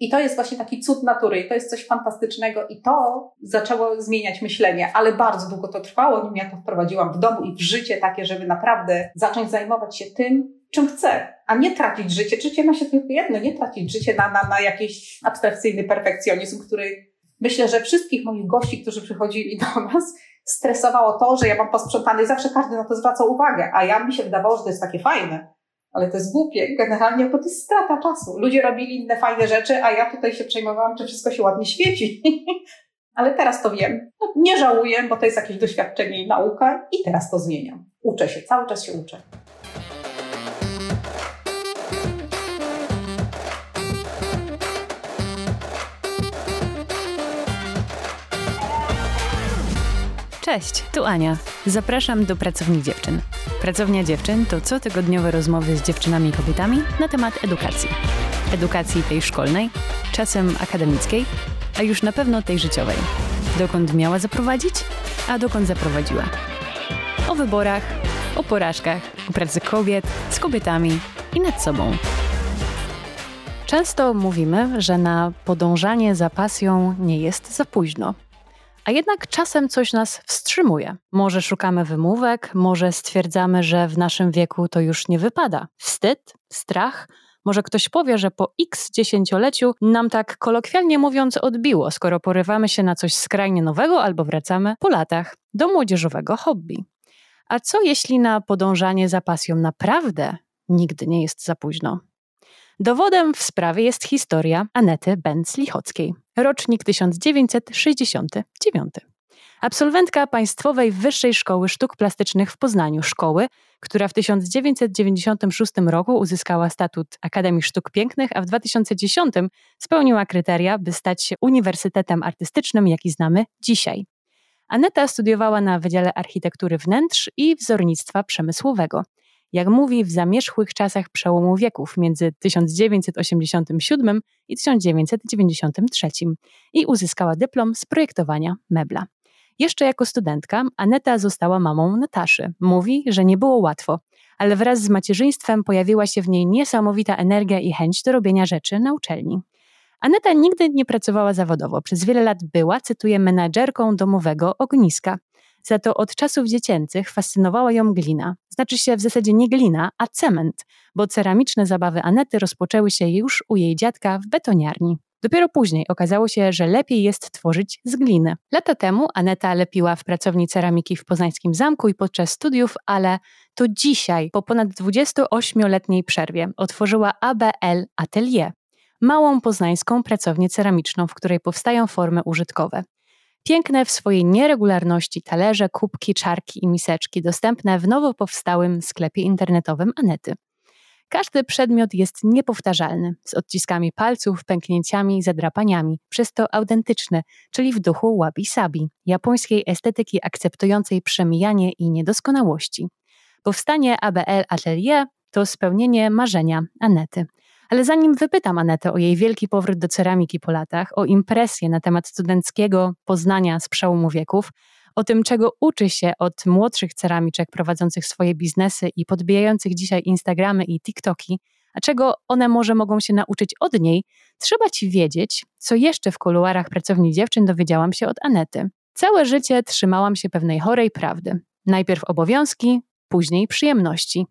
I to jest właśnie taki cud natury, to jest coś fantastycznego i to zaczęło zmieniać myślenie, ale bardzo długo to trwało, nim ja to wprowadziłam w domu i w życie takie, żeby naprawdę zacząć zajmować się tym, czym chcę, a nie tracić życie. Życie ma się tylko jedno, nie tracić życie na, na, na jakiś abstrakcyjny perfekcjonizm, który myślę, że wszystkich moich gości, którzy przychodzili do nas, stresowało to, że ja mam posprzątane i zawsze każdy na to zwracał uwagę, a ja mi się wydawało, że to jest takie fajne. Ale to jest głupie, generalnie, bo to jest strata czasu. Ludzie robili inne fajne rzeczy, a ja tutaj się przejmowałam, czy wszystko się ładnie świeci. Ale teraz to wiem. No, nie żałuję, bo to jest jakieś doświadczenie i nauka i teraz to zmieniam. Uczę się, cały czas się uczę. Cześć, tu Ania. Zapraszam do Pracowni Dziewczyn. Pracownia Dziewczyn to cotygodniowe rozmowy z dziewczynami i kobietami na temat edukacji. Edukacji tej szkolnej, czasem akademickiej, a już na pewno tej życiowej. Dokąd miała zaprowadzić, a dokąd zaprowadziła. O wyborach, o porażkach, o pracy kobiet, z kobietami i nad sobą. Często mówimy, że na podążanie za pasją nie jest za późno. A jednak czasem coś nas wstrzymuje. Może szukamy wymówek, może stwierdzamy, że w naszym wieku to już nie wypada. Wstyd, strach, może ktoś powie, że po x dziesięcioleciu nam tak kolokwialnie mówiąc odbiło, skoro porywamy się na coś skrajnie nowego albo wracamy po latach do młodzieżowego hobby. A co jeśli na podążanie za pasją naprawdę nigdy nie jest za późno? Dowodem w sprawie jest historia Anety Benz-Lichockiej, rocznik 1969. Absolwentka Państwowej Wyższej Szkoły Sztuk Plastycznych w Poznaniu, szkoły, która w 1996 roku uzyskała statut Akademii Sztuk Pięknych, a w 2010 spełniła kryteria, by stać się uniwersytetem artystycznym, jaki znamy dzisiaj. Aneta studiowała na Wydziale Architektury Wnętrz i Wzornictwa Przemysłowego jak mówi, w zamierzchłych czasach przełomu wieków między 1987 i 1993 i uzyskała dyplom z projektowania mebla. Jeszcze jako studentka Aneta została mamą Nataszy. Mówi, że nie było łatwo, ale wraz z macierzyństwem pojawiła się w niej niesamowita energia i chęć do robienia rzeczy na uczelni. Aneta nigdy nie pracowała zawodowo. Przez wiele lat była, cytuję, menadżerką domowego ogniska. Za to od czasów dziecięcych fascynowała ją glina. Znaczy się w zasadzie nie glina, a cement, bo ceramiczne zabawy Anety rozpoczęły się już u jej dziadka w betoniarni. Dopiero później okazało się, że lepiej jest tworzyć z gliny. Lata temu Aneta lepiła w pracowni ceramiki w Poznańskim Zamku i podczas studiów, ale to dzisiaj, po ponad 28-letniej przerwie, otworzyła ABL Atelier, małą poznańską pracownię ceramiczną, w której powstają formy użytkowe. Piękne w swojej nieregularności talerze, kubki, czarki i miseczki dostępne w nowo powstałym sklepie internetowym Anety. Każdy przedmiot jest niepowtarzalny, z odciskami palców, pęknięciami, zadrapaniami, przez to autentyczny, czyli w duchu wabi-sabi, japońskiej estetyki akceptującej przemijanie i niedoskonałości. Powstanie ABL Atelier to spełnienie marzenia Anety. Ale zanim wypytam Anetę o jej wielki powrót do ceramiki po latach, o impresję na temat studenckiego poznania z przełomu wieków, o tym, czego uczy się od młodszych ceramiczek prowadzących swoje biznesy i podbijających dzisiaj Instagramy i TikToki, a czego one może mogą się nauczyć od niej, trzeba ci wiedzieć, co jeszcze w kuluarach pracowni dziewczyn dowiedziałam się od Anety. Całe życie trzymałam się pewnej chorej prawdy. Najpierw obowiązki, później przyjemności.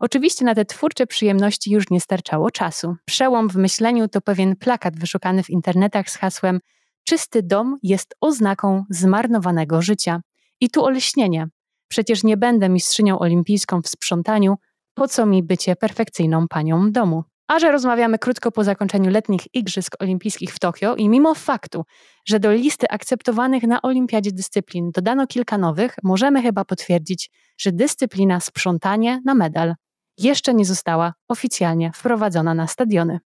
Oczywiście na te twórcze przyjemności już nie starczało czasu. Przełom w myśleniu to pewien plakat wyszukany w internetach z hasłem Czysty dom jest oznaką zmarnowanego życia. I tu olśnienie. Przecież nie będę mistrzynią olimpijską w sprzątaniu, po co mi bycie perfekcyjną panią domu? A że rozmawiamy krótko po zakończeniu letnich Igrzysk Olimpijskich w Tokio i mimo faktu, że do listy akceptowanych na olimpiadzie dyscyplin dodano kilka nowych, możemy chyba potwierdzić, że dyscyplina sprzątanie na medal jeszcze nie została oficjalnie wprowadzona na stadiony.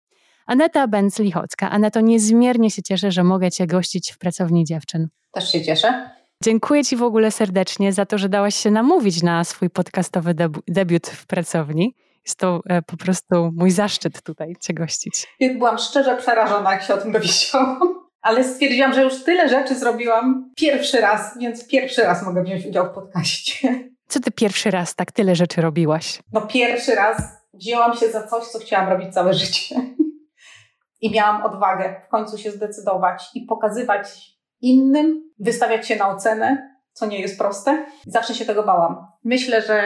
Aneta Benz-Lichocka. Aneto, niezmiernie się cieszę, że mogę Cię gościć w Pracowni Dziewczyn. Też się cieszę. Dziękuję Ci w ogóle serdecznie za to, że dałaś się namówić na swój podcastowy debiut w Pracowni. Jest to e, po prostu mój zaszczyt tutaj Cię gościć. Byłam szczerze przerażona, jak się o tym dowiedziałam. Ale stwierdziłam, że już tyle rzeczy zrobiłam pierwszy raz, więc pierwszy raz mogę wziąć udział w podcaście. Co ty pierwszy raz tak tyle rzeczy robiłaś? No pierwszy raz wzięłam się za coś, co chciałam robić całe życie. I miałam odwagę w końcu się zdecydować i pokazywać innym, wystawiać się na ocenę, co nie jest proste. Zawsze się tego bałam. Myślę, że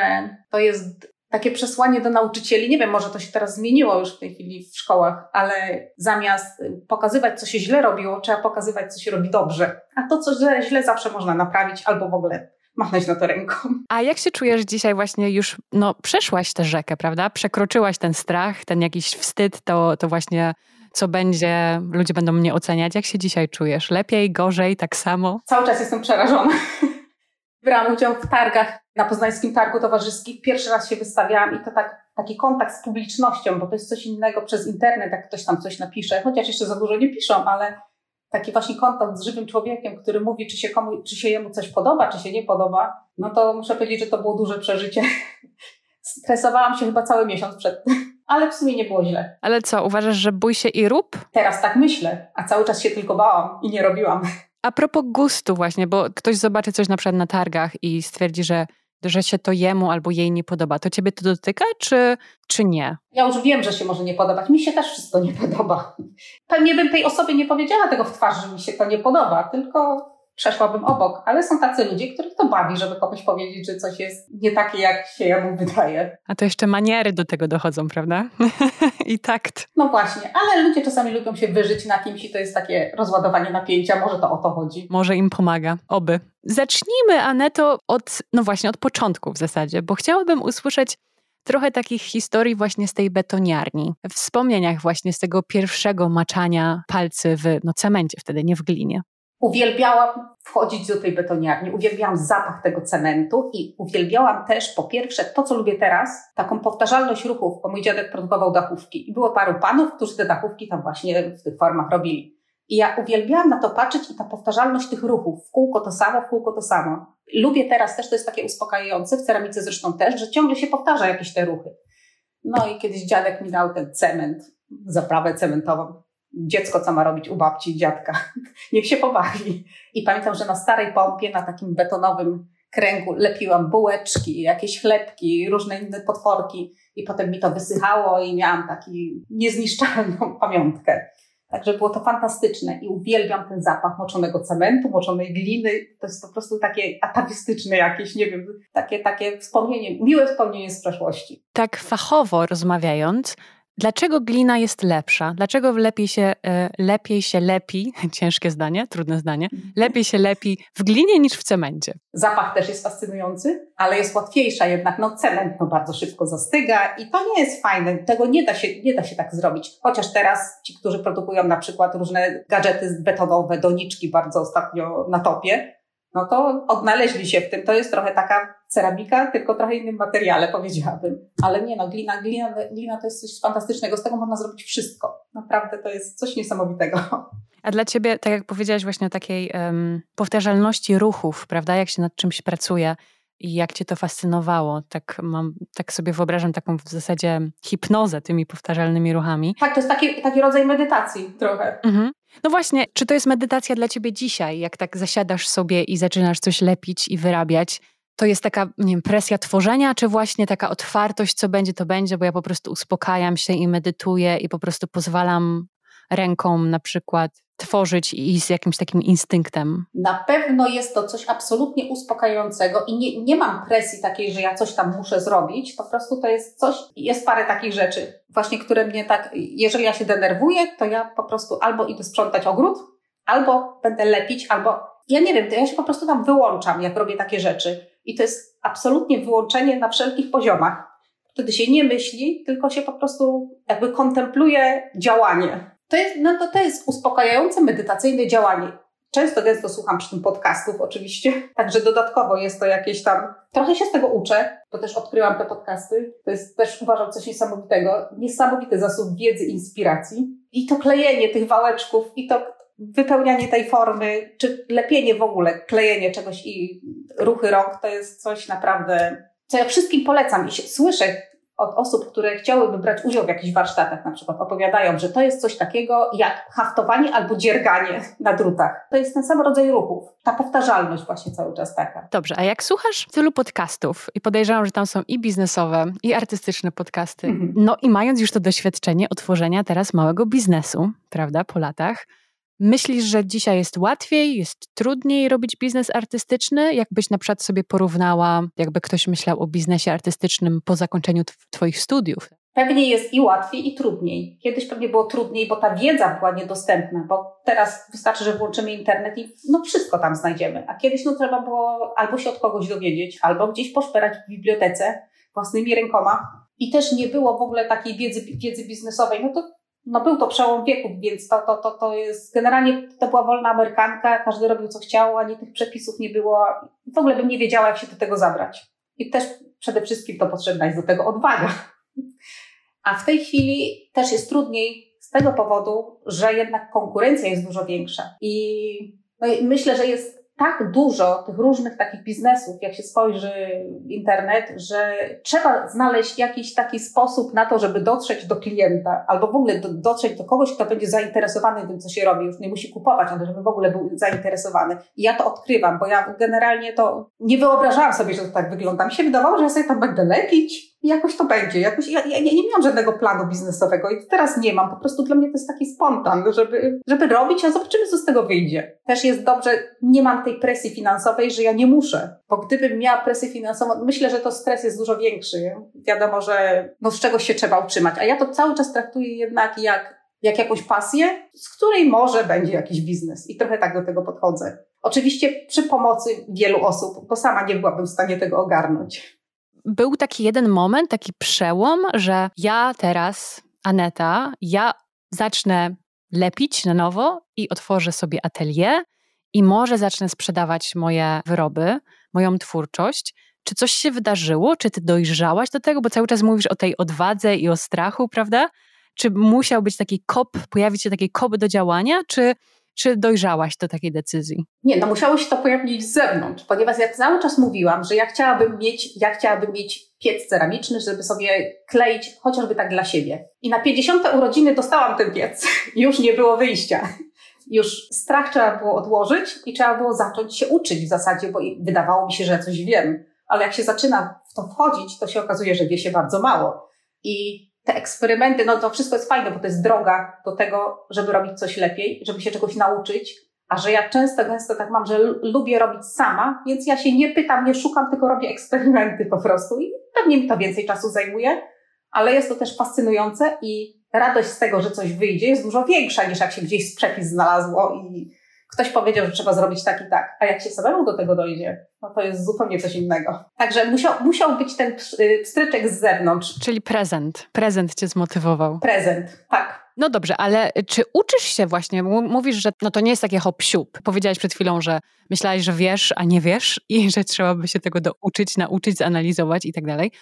to jest takie przesłanie do nauczycieli. Nie wiem, może to się teraz zmieniło już w tej chwili w szkołach, ale zamiast pokazywać, co się źle robiło, trzeba pokazywać, co się robi dobrze. A to, co źle, źle zawsze można naprawić albo w ogóle machnąć na to ręką. A jak się czujesz dzisiaj właśnie już, no przeszłaś tę rzekę, prawda? Przekroczyłaś ten strach, ten jakiś wstyd, to, to właśnie co będzie, ludzie będą mnie oceniać. Jak się dzisiaj czujesz? Lepiej, gorzej, tak samo? Cały czas jestem przerażona. Brałam udział w targach na Poznańskim Targu Towarzyskim. Pierwszy raz się wystawiałam i to tak, taki kontakt z publicznością, bo to jest coś innego przez internet, jak ktoś tam coś napisze, chociaż jeszcze za dużo nie piszą, ale taki właśnie kontakt z żywym człowiekiem, który mówi, czy się, komu, czy się jemu coś podoba, czy się nie podoba, no to muszę powiedzieć, że to było duże przeżycie. Stresowałam się chyba cały miesiąc przed tym, ale w sumie nie było źle. Ale co, uważasz, że bój się i rób? Teraz tak myślę, a cały czas się tylko bałam i nie robiłam. A propos gustu właśnie, bo ktoś zobaczy coś na przykład na targach i stwierdzi, że że się to jemu albo jej nie podoba. To ciebie to dotyka, czy, czy nie? Ja już wiem, że się może nie podobać. Mi się też wszystko nie podoba. Pewnie bym tej osobie nie powiedziała tego w twarz, że mi się to nie podoba, tylko przeszłabym obok, ale są tacy ludzie, których to bawi, żeby komuś powiedzieć, że coś jest nie takie, jak się jemu wydaje. A to jeszcze maniery do tego dochodzą, prawda? I takt. No właśnie, ale ludzie czasami lubią się wyżyć na kimś i to jest takie rozładowanie napięcia, może to o to chodzi. Może im pomaga, oby. Zacznijmy, Aneto, od, no właśnie, od początku w zasadzie, bo chciałabym usłyszeć trochę takich historii właśnie z tej betoniarni. W wspomnieniach właśnie z tego pierwszego maczania palcy w no, cemencie, wtedy nie w glinie. Uwielbiałam wchodzić do tej betoniarni, uwielbiałam zapach tego cementu i uwielbiałam też po pierwsze to, co lubię teraz, taką powtarzalność ruchów, bo mój dziadek produkował dachówki i było paru panów, którzy te dachówki tam właśnie w tych formach robili. I ja uwielbiałam na to patrzeć i ta powtarzalność tych ruchów, w kółko to samo, w kółko to samo. Lubię teraz też, to jest takie uspokajające, w ceramice zresztą też, że ciągle się powtarza jakieś te ruchy. No i kiedyś dziadek mi dał ten cement, zaprawę cementową dziecko, co ma robić u babci dziadka. Niech się pobawi. I pamiętam, że na starej pompie, na takim betonowym kręgu lepiłam bułeczki, jakieś chlebki, różne inne potworki i potem mi to wysychało i miałam taki niezniszczalną pamiątkę. Także było to fantastyczne i uwielbiam ten zapach moczonego cementu, moczonej gliny. To jest po prostu takie atawistyczne jakieś, nie wiem, takie, takie wspomnienie, miłe wspomnienie z przeszłości. Tak fachowo rozmawiając, Dlaczego glina jest lepsza? Dlaczego lepiej się, e, lepiej się lepi, ciężkie zdanie, trudne zdanie, mhm. lepiej się lepi w glinie niż w cemencie? Zapach też jest fascynujący, ale jest łatwiejsza jednak. No cement no, bardzo szybko zastyga i to nie jest fajne. Tego nie da, się, nie da się tak zrobić. Chociaż teraz ci, którzy produkują na przykład różne gadżety betonowe, doniczki bardzo ostatnio na topie, no to odnaleźli się w tym. To jest trochę taka ceramika, tylko trochę innym materiale, powiedziałabym. Ale nie no, glina, glina, glina to jest coś fantastycznego. Z tego można zrobić wszystko. Naprawdę to jest coś niesamowitego. A dla ciebie, tak jak powiedziałaś właśnie o takiej um, powtarzalności ruchów, prawda, jak się nad czymś pracuje i jak cię to fascynowało, tak mam, tak sobie wyobrażam taką w zasadzie hipnozę tymi powtarzalnymi ruchami. Tak, to jest taki, taki rodzaj medytacji trochę. Mhm. No właśnie, czy to jest medytacja dla ciebie dzisiaj, jak tak zasiadasz sobie i zaczynasz coś lepić i wyrabiać? To jest taka, nie wiem, presja tworzenia, czy właśnie taka otwartość, co będzie, to będzie, bo ja po prostu uspokajam się i medytuję i po prostu pozwalam ręką na przykład tworzyć i z jakimś takim instynktem? Na pewno jest to coś absolutnie uspokajającego i nie, nie mam presji takiej, że ja coś tam muszę zrobić. Po prostu to jest coś, jest parę takich rzeczy, właśnie które mnie tak, jeżeli ja się denerwuję, to ja po prostu albo idę sprzątać ogród, albo będę lepić, albo ja nie wiem, to ja się po prostu tam wyłączam, jak robię takie rzeczy. I to jest absolutnie wyłączenie na wszelkich poziomach. Wtedy się nie myśli, tylko się po prostu jakby kontempluje działanie. To jest, no to, to jest uspokajające, medytacyjne działanie. Często gęsto słucham przy tym podcastów oczywiście, także dodatkowo jest to jakieś tam, trochę się z tego uczę, to też odkryłam te podcasty, to jest też uważam coś niesamowitego, niesamowity zasób wiedzy, inspiracji. I to klejenie tych wałeczków i to wypełnianie tej formy, czy lepienie w ogóle, klejenie czegoś i ruchy rąk to jest coś naprawdę, co ja wszystkim polecam i słyszę od osób, które chciałyby brać udział w jakichś warsztatach, na przykład opowiadają, że to jest coś takiego jak haftowanie albo dzierganie na drutach. To jest ten sam rodzaj ruchów. Ta powtarzalność właśnie cały czas taka. Dobrze, a jak słuchasz tylu podcastów i podejrzewam, że tam są i biznesowe, i artystyczne podcasty, mhm. no i mając już to doświadczenie otworzenia teraz małego biznesu, prawda, po latach, Myślisz, że dzisiaj jest łatwiej, jest trudniej robić biznes artystyczny? Jakbyś na przykład sobie porównała, jakby ktoś myślał o biznesie artystycznym po zakończeniu Twoich studiów? Pewnie jest i łatwiej, i trudniej. Kiedyś pewnie było trudniej, bo ta wiedza była niedostępna, bo teraz wystarczy, że włączymy internet i no wszystko tam znajdziemy. A kiedyś no trzeba było albo się od kogoś dowiedzieć, albo gdzieś poszperać w bibliotece własnymi rękoma. I też nie było w ogóle takiej wiedzy, wiedzy biznesowej. No to no był to przełom wieków, więc to, to, to, to jest, generalnie to była wolna amerykanka, każdy robił co chciał, ani tych przepisów nie było. W ogóle bym nie wiedziała, jak się do tego zabrać. I też przede wszystkim to potrzebna jest do tego odwaga. A w tej chwili też jest trudniej z tego powodu, że jednak konkurencja jest dużo większa. I no, myślę, że jest tak dużo tych różnych takich biznesów, jak się spojrzy internet, że trzeba znaleźć jakiś taki sposób na to, żeby dotrzeć do klienta, albo w ogóle do, dotrzeć do kogoś, kto będzie zainteresowany tym, co się robi. Już nie musi kupować, ale żeby w ogóle był zainteresowany. I ja to odkrywam, bo ja generalnie to nie wyobrażałam sobie, że to tak wygląda. Mi się wydawało, że ja sobie tam będę lepić, jakoś to będzie. Jakoś, ja, ja, ja nie miałam żadnego planu biznesowego i teraz nie mam. Po prostu dla mnie to jest taki spontan, żeby, żeby robić, a zobaczymy, co z tego wyjdzie. Też jest dobrze, nie mam tej presji finansowej, że ja nie muszę. Bo gdybym miała presję finansową, myślę, że to stres jest dużo większy. Wiadomo, że no, z czegoś się trzeba utrzymać. A ja to cały czas traktuję jednak jak, jak jakąś pasję, z której może będzie jakiś biznes. I trochę tak do tego podchodzę. Oczywiście przy pomocy wielu osób, bo sama nie byłabym w stanie tego ogarnąć był taki jeden moment, taki przełom, że ja teraz, Aneta, ja zacznę lepić na nowo i otworzę sobie atelier i może zacznę sprzedawać moje wyroby, moją twórczość. Czy coś się wydarzyło? Czy ty dojrzałaś do tego? Bo cały czas mówisz o tej odwadze i o strachu, prawda? Czy musiał być taki kop, pojawić się taki kop do działania? Czy czy dojrzałaś do takiej decyzji? Nie, no musiało się to pojawić z zewnątrz, ponieważ ja cały czas mówiłam, że ja chciałabym mieć, ja chciałabym mieć piec ceramiczny, żeby sobie kleić chociażby tak dla siebie. I na 50 urodziny dostałam ten piec. Już nie było wyjścia. Już strach trzeba było odłożyć i trzeba było zacząć się uczyć w zasadzie, bo wydawało mi się, że coś wiem. Ale jak się zaczyna w to wchodzić, to się okazuje, że wie się bardzo mało. I te eksperymenty, no to wszystko jest fajne, bo to jest droga do tego, żeby robić coś lepiej, żeby się czegoś nauczyć. A że ja często, gęsto tak mam, że lubię robić sama, więc ja się nie pytam, nie szukam, tylko robię eksperymenty po prostu i pewnie mi to więcej czasu zajmuje, ale jest to też fascynujące i radość z tego, że coś wyjdzie jest dużo większa niż jak się gdzieś przepis znalazło i ktoś powiedział, że trzeba zrobić tak i tak, a jak się samemu do tego dojdzie, no to jest zupełnie coś innego. Także musiał, musiał być ten y, pstryczek z zewnątrz. Czyli prezent. Prezent cię zmotywował. Prezent, tak. No dobrze, ale czy uczysz się właśnie? Mówisz, że no to nie jest takie hop siup. Powiedziałaś przed chwilą, że myślałaś, że wiesz, a nie wiesz i że trzeba by się tego douczyć, nauczyć, zanalizować i tak dalej.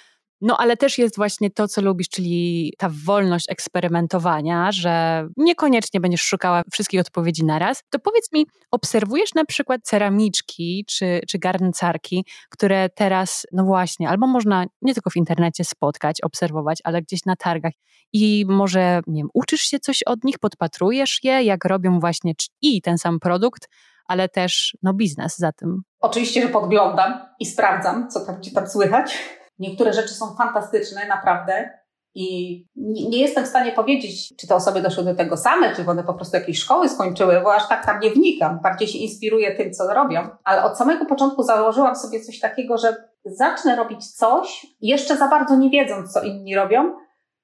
No ale też jest właśnie to, co lubisz, czyli ta wolność eksperymentowania, że niekoniecznie będziesz szukała wszystkich odpowiedzi naraz. To powiedz mi, obserwujesz na przykład ceramiczki czy, czy garncarki, które teraz, no właśnie, albo można nie tylko w internecie spotkać, obserwować, ale gdzieś na targach i może, nie wiem, uczysz się coś od nich, podpatrujesz je, jak robią właśnie i ten sam produkt, ale też no, biznes za tym. Oczywiście, że podglądam i sprawdzam, co tam ci tam słychać Niektóre rzeczy są fantastyczne, naprawdę. I nie jestem w stanie powiedzieć, czy te osoby doszły do tego same, czy one po prostu jakieś szkoły skończyły, bo aż tak tam nie wnikam. Bardziej się inspiruję tym, co robią. Ale od samego początku założyłam sobie coś takiego, że zacznę robić coś, jeszcze za bardzo nie wiedząc, co inni robią,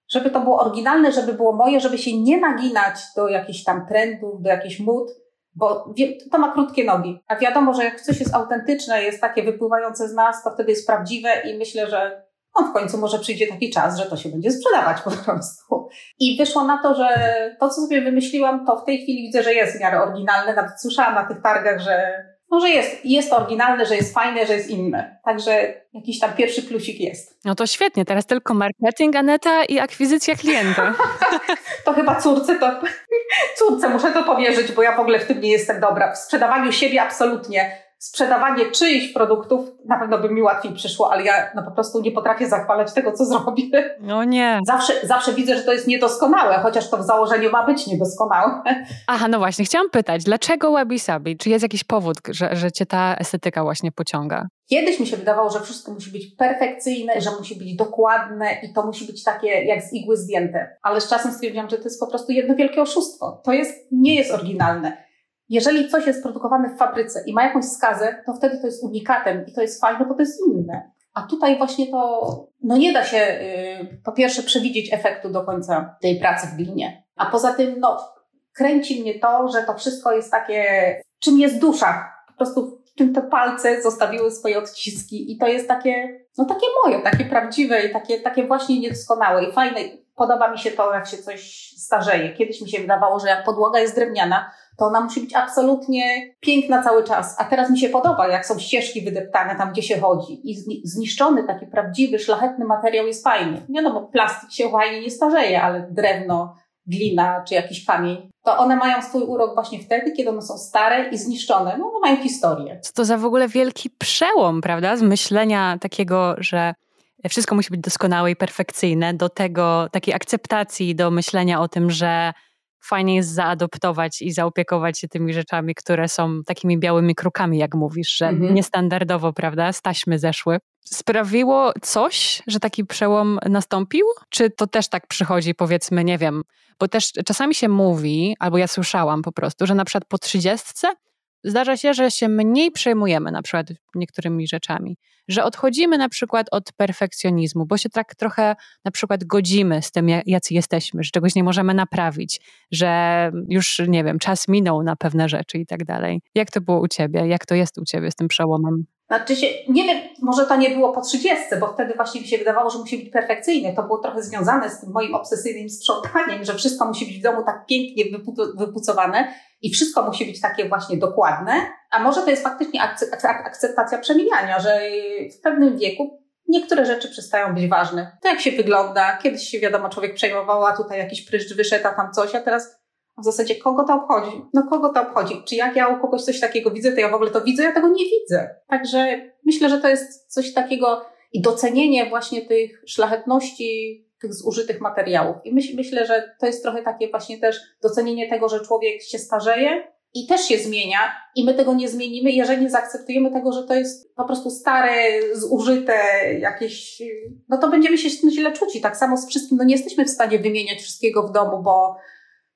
żeby to było oryginalne, żeby było moje, żeby się nie naginać do jakichś tam trendów, do jakichś mód, bo to ma krótkie nogi. A wiadomo, że jak coś jest autentyczne, jest takie wypływające z nas, to wtedy jest prawdziwe i myślę, że no w końcu może przyjdzie taki czas, że to się będzie sprzedawać po prostu. I wyszło na to, że to, co sobie wymyśliłam, to w tej chwili widzę, że jest w miarę oryginalne. Nawet słyszałam na tych targach, że no, że jest, jest oryginalne, że jest fajne, że jest inne. Także jakiś tam pierwszy plusik jest. No to świetnie, teraz tylko marketing, Aneta i akwizycja klienta. to chyba córce to, córce muszę to powierzyć, bo ja w ogóle w tym nie jestem dobra. W sprzedawaniu siebie absolutnie. Sprzedawanie czyichś produktów na pewno by mi łatwiej przyszło, ale ja no po prostu nie potrafię zachwalać tego, co zrobię. No nie. Zawsze, zawsze widzę, że to jest niedoskonałe, chociaż to w założeniu ma być niedoskonałe. Aha, no właśnie, chciałam pytać, dlaczego Wabi Sabi? Czy jest jakiś powód, że, że cię ta estetyka właśnie pociąga? Kiedyś mi się wydawało, że wszystko musi być perfekcyjne, że musi być dokładne i to musi być takie jak z igły zdjęte. Ale z czasem stwierdziłam, że to jest po prostu jedno wielkie oszustwo. To jest, nie jest oryginalne. Jeżeli coś jest produkowane w fabryce i ma jakąś skazę, to wtedy to jest unikatem i to jest fajne, bo to jest inne. A tutaj właśnie to, no nie da się yy, po pierwsze przewidzieć efektu do końca tej pracy w glinie. A poza tym, no, kręci mnie to, że to wszystko jest takie, czym jest dusza. Po prostu w tym te palce zostawiły swoje odciski i to jest takie, no takie moje, takie prawdziwe i takie, takie właśnie niedoskonałe i fajne. Podoba mi się to, jak się coś starzeje. Kiedyś mi się wydawało, że jak podłoga jest drewniana, to ona musi być absolutnie piękna cały czas. A teraz mi się podoba, jak są ścieżki wydeptane tam, gdzie się chodzi. I zniszczony, taki prawdziwy, szlachetny materiał jest fajny. Wiadomo, plastik się fajnie nie starzeje, ale drewno, glina czy jakiś kamień, to one mają swój urok właśnie wtedy, kiedy one są stare i zniszczone. No, one mają historię. Co to za w ogóle wielki przełom, prawda? Z myślenia takiego, że wszystko musi być doskonałe i perfekcyjne, do tego takiej akceptacji, do myślenia o tym, że fajnie jest zaadoptować i zaopiekować się tymi rzeczami, które są takimi białymi krukami, jak mówisz, że mhm. niestandardowo, prawda, z taśmy zeszły. Sprawiło coś, że taki przełom nastąpił? Czy to też tak przychodzi, powiedzmy, nie wiem, bo też czasami się mówi, albo ja słyszałam po prostu, że na przykład po trzydziestce zdarza się, że się mniej przejmujemy na przykład niektórymi rzeczami, że odchodzimy na przykład od perfekcjonizmu, bo się tak trochę na przykład godzimy z tym, jacy jesteśmy, że czegoś nie możemy naprawić, że już, nie wiem, czas minął na pewne rzeczy i tak dalej. Jak to było u Ciebie? Jak to jest u Ciebie z tym przełomem? Znaczy się, nie wiem, może to nie było po 30, bo wtedy właśnie mi się wydawało, że musi być perfekcyjne. To było trochę związane z tym moim obsesyjnym sprzątaniem, że wszystko musi być w domu tak pięknie wypucowane i wszystko musi być takie właśnie dokładne. A może to jest faktycznie akceptacja przemieniania, że w pewnym wieku niektóre rzeczy przestają być ważne. To jak się wygląda, kiedyś się wiadomo, człowiek przejmował, a tutaj jakiś pryszcz wyszedł, a tam coś, a teraz w zasadzie kogo to obchodzi? No kogo to obchodzi? Czy jak ja u kogoś coś takiego widzę, to ja w ogóle to widzę? Ja tego nie widzę. Także myślę, że to jest coś takiego i docenienie właśnie tych szlachetności tych zużytych materiałów. I myśl, myślę, że to jest trochę takie właśnie też docenienie tego, że człowiek się starzeje i też się zmienia i my tego nie zmienimy, jeżeli nie zaakceptujemy tego, że to jest po prostu stare, zużyte jakieś, no to będziemy się źle czuć i tak samo z wszystkim, no nie jesteśmy w stanie wymieniać wszystkiego w domu, bo